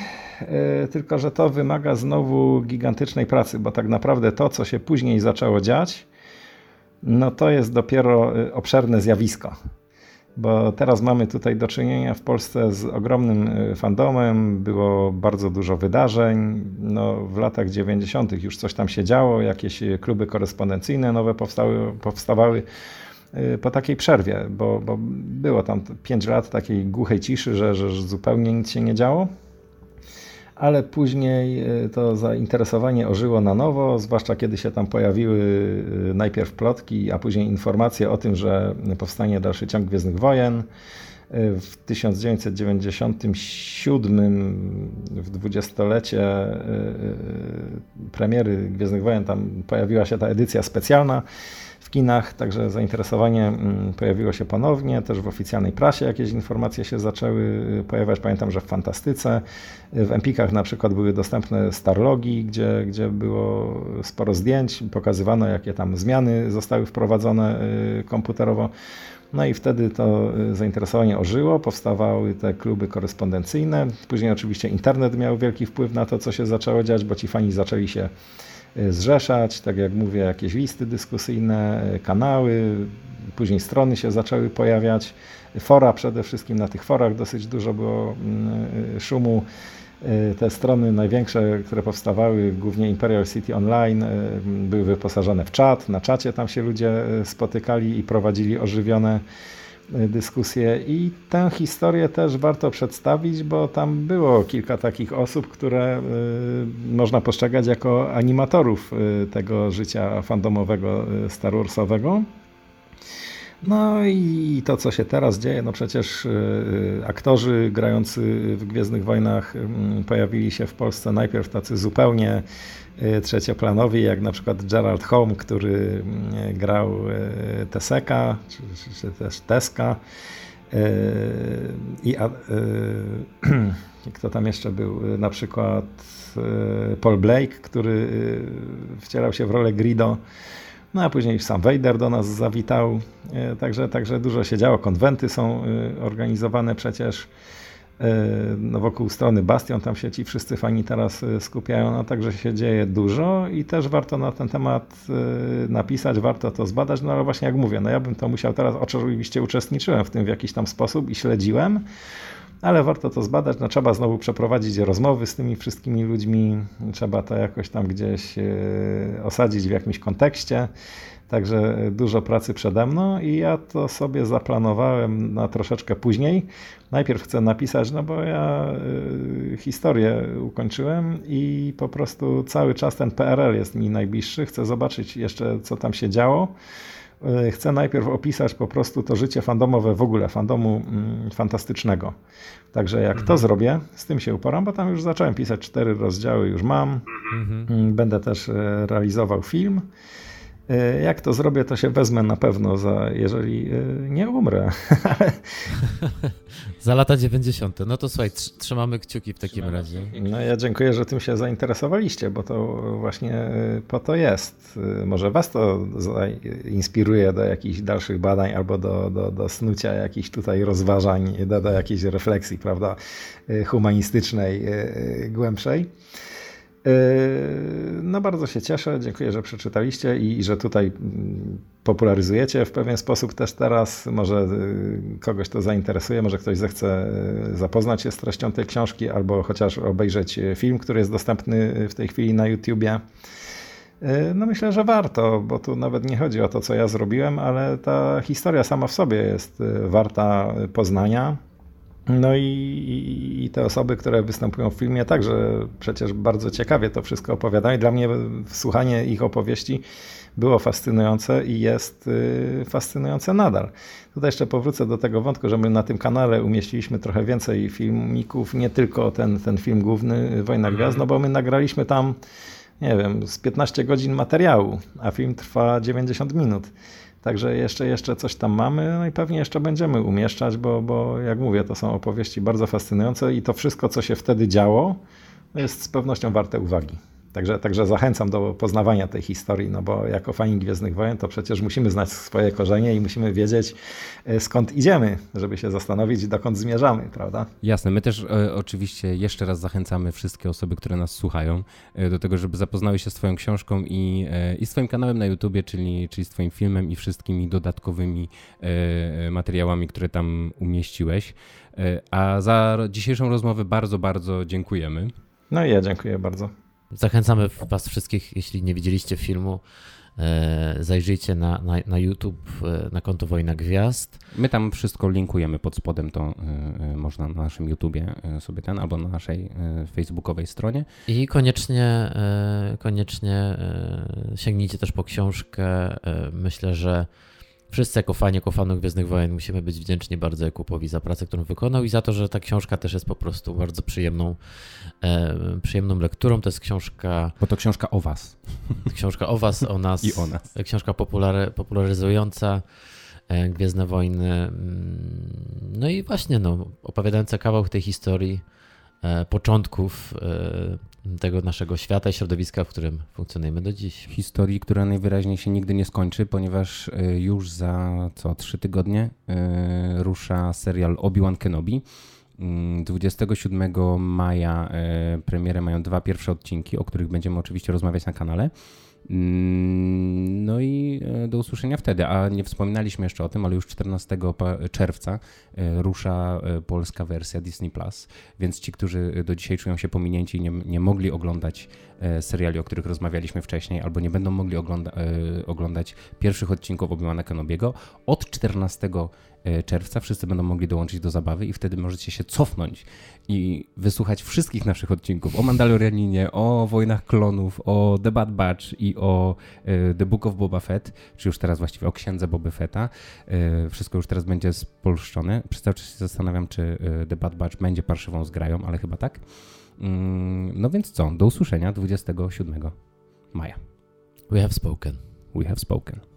tylko że to wymaga znowu gigantycznej pracy, bo tak naprawdę to, co się później zaczęło dziać, no to jest dopiero y, obszerne zjawisko. Bo teraz mamy tutaj do czynienia w Polsce z ogromnym y, fandomem, było bardzo dużo wydarzeń. No, w latach 90. już coś tam się działo, jakieś kluby korespondencyjne nowe powstały, powstawały po takiej przerwie, bo, bo było tam 5 lat takiej głuchej ciszy, że, że zupełnie nic się nie działo ale później e, to zainteresowanie ożyło na nowo, zwłaszcza kiedy się tam pojawiły e, najpierw plotki, a później informacje o tym, że powstanie dalszy ciąg Gwiezdnych Wojen. W 1997, w dwudziestolecie premiery Gwiezdnych Wojen, tam pojawiła się ta edycja specjalna w kinach, także zainteresowanie mm, pojawiło się ponownie, też w oficjalnej prasie jakieś informacje się zaczęły y, pojawiać. Pamiętam, że w Fantastyce, y, w Empikach na przykład były dostępne starlogi, gdzie, gdzie było sporo zdjęć, pokazywano jakie tam zmiany zostały wprowadzone y, komputerowo. No i wtedy to zainteresowanie ożyło, powstawały te kluby korespondencyjne. Później oczywiście internet miał wielki wpływ na to, co się zaczęło dziać, bo ci fani zaczęli się zrzeszać, tak jak mówię, jakieś listy dyskusyjne, y, kanały, później strony się zaczęły pojawiać, fora przede wszystkim, na tych forach dosyć dużo było mm, y, szumu. Te strony największe, które powstawały, głównie Imperial City Online, były wyposażone w czat. Na czacie tam się ludzie spotykali i prowadzili ożywione dyskusję i tę historię też warto przedstawić, bo tam było kilka takich osób, które y, można postrzegać jako animatorów y, tego życia fandomowego y, Star Warsowego. No i to, co się teraz dzieje, no przecież aktorzy grający w Gwiezdnych Wojnach pojawili się w Polsce najpierw tacy zupełnie trzecioplanowi, jak na przykład Gerald Home, który mm, grał y, Teseka, czy, czy też Teska. Y, I kto tam jeszcze był? Na przykład Paul Blake, który wcierał się w rolę Grido. No a później sam Vader do nas zawitał. Także, także dużo się działo. Konwenty są organizowane przecież. E, no wokół strony Bastion, tam się ci wszyscy fani teraz e, skupiają, no także się dzieje dużo i też warto na ten temat e, napisać, warto to zbadać, no ale właśnie jak mówię, no ja bym to musiał teraz, oczywiście uczestniczyłem w tym w jakiś tam sposób i śledziłem, ale warto to zbadać, no trzeba znowu przeprowadzić rozmowy z tymi wszystkimi ludźmi, trzeba to jakoś tam gdzieś osadzić w jakimś kontekście, Także dużo pracy przede mną i ja to sobie zaplanowałem na troszeczkę później. Najpierw chcę napisać, no bo ja y, historię ukończyłem i po prostu cały czas ten PRL jest mi najbliższy. Chcę zobaczyć jeszcze, co tam się działo. Y, chcę najpierw opisać po prostu to życie fandomowe w ogóle, fandomu mm, fantastycznego. Także jak mhm. to zrobię, z tym się uporam, bo tam już zacząłem pisać cztery rozdziały, już mam. Mhm. Będę też e, realizował film. E, jak to zrobię, to się wezmę na pewno, za, jeżeli e, nie umrę. za lata 90. No to słuchaj, trzymamy kciuki w takim razie. No ja dziękuję, że tym się zainteresowaliście, bo to właśnie e, po to jest. Może was to inspiruje do jakichś dalszych badań albo do, do, do snucia jakichś tutaj rozważań, do, do jakiejś refleksji, prawda, humanistycznej, głębszej. No bardzo się cieszę, dziękuję, że przeczytaliście i, że tutaj mm, popularyzujecie w pewien sposób też teraz. Może kogoś to zainteresuje, może ktoś zechce zapoznać się z treścią tej książki albo chociaż obejrzeć film, który jest dostępny w tej chwili na YouTubie. No myślę, że warto, bo tu nawet nie chodzi o to, co ja zrobiłem, ale ta historia sama w sobie jest warta poznania. No i, i, te osoby, które występują w filmie, także przecież bardzo ciekawie to wszystko opowiadają. Dla mnie słuchanie ich opowieści było fascynujące i jest y, fascynujące nadal. Tutaj jeszcze powrócę do tego wątku, że my na tym kanale umieściliśmy trochę więcej filmików, nie tylko ten, ten film główny Wojna mhm. Gwiazd, no bo my nagraliśmy tam, nie wiem, z 15 godzin materiału, a film trwa 90 minut. Także jeszcze, jeszcze coś tam mamy, no i pewnie jeszcze będziemy umieszczać, bo, bo jak mówię, to są opowieści bardzo fascynujące i to wszystko, co się wtedy działo, jest z pewnością warte uwagi. Także, także zachęcam do poznawania tej historii, no bo jako fani Gwiezdnych Wojen to przecież musimy znać swoje korzenie i musimy wiedzieć e, skąd idziemy, żeby się zastanowić dokąd zmierzamy, prawda? Jasne, my też e, oczywiście jeszcze raz zachęcamy wszystkie osoby, które nas słuchają e, do tego, żeby zapoznały się z twoją książką i, e, i z twoim kanałem na YouTubie, czyli, czyli z twoim filmem i wszystkimi dodatkowymi e, materiałami, które tam umieściłeś. E, a za dzisiejszą rozmowę bardzo, bardzo dziękujemy. No i ja dziękuję bardzo. Zachęcamy Was wszystkich, jeśli nie widzieliście filmu, e, zajrzyjcie na, na, na YouTube, e, na konto Wojna Gwiazd. My tam wszystko linkujemy pod spodem, to e, można na naszym YouTubie sobie ten, albo na naszej facebookowej stronie. I koniecznie, koniecznie sięgnijcie też po książkę. Myślę, że Wszyscy jako fani, jako fanów Gwiezdnych Wojen musimy być wdzięczni bardzo Jakubowi za pracę, którą wykonał i za to, że ta książka też jest po prostu bardzo przyjemną, e, przyjemną lekturą. To jest książka... Bo to książka o was. Książka o was, o nas. I o nas. Książka populary, popularyzująca e, Gwiezdne Wojny. Mm, no i właśnie, no, opowiadająca kawał tej historii początków e, tego naszego świata i środowiska, w którym funkcjonujemy do dziś. Historii, która najwyraźniej się nigdy nie skończy, ponieważ e, już za co trzy tygodnie e, rusza serial Obi-Wan Kenobi. 27 mm, maja e, premierę mają dwa pierwsze odcinki, o których będziemy oczywiście rozmawiać na kanale. Mm, no i e, do usłyszenia wtedy. A nie wspominaliśmy jeszcze o tym, ale już 14 czerwca e, rusza e, polska wersja Disney Plus, więc ci, którzy do dzisiaj czują się pominięci i nie, nie mogli oglądać seriali, o których rozmawialiśmy wcześniej, albo nie będą mogli ogląda oglądać pierwszych odcinków Obi-Wana Kenobiego, od 14 czerwca wszyscy będą mogli dołączyć do zabawy i wtedy możecie się cofnąć i wysłuchać wszystkich naszych odcinków o Mandalorianinie, o Wojnach Klonów, o The Bad Batch i o e, The Book of Boba Fett, czy już teraz właściwie o księdze Boba Fetta. E, wszystko już teraz będzie spolszczone. Przez cały czas się zastanawiam, czy e, The Bad Batch będzie parszywą zgrają, ale chyba tak. Mm, no więc co, do usłyszenia 27 maja. We have spoken. We have spoken.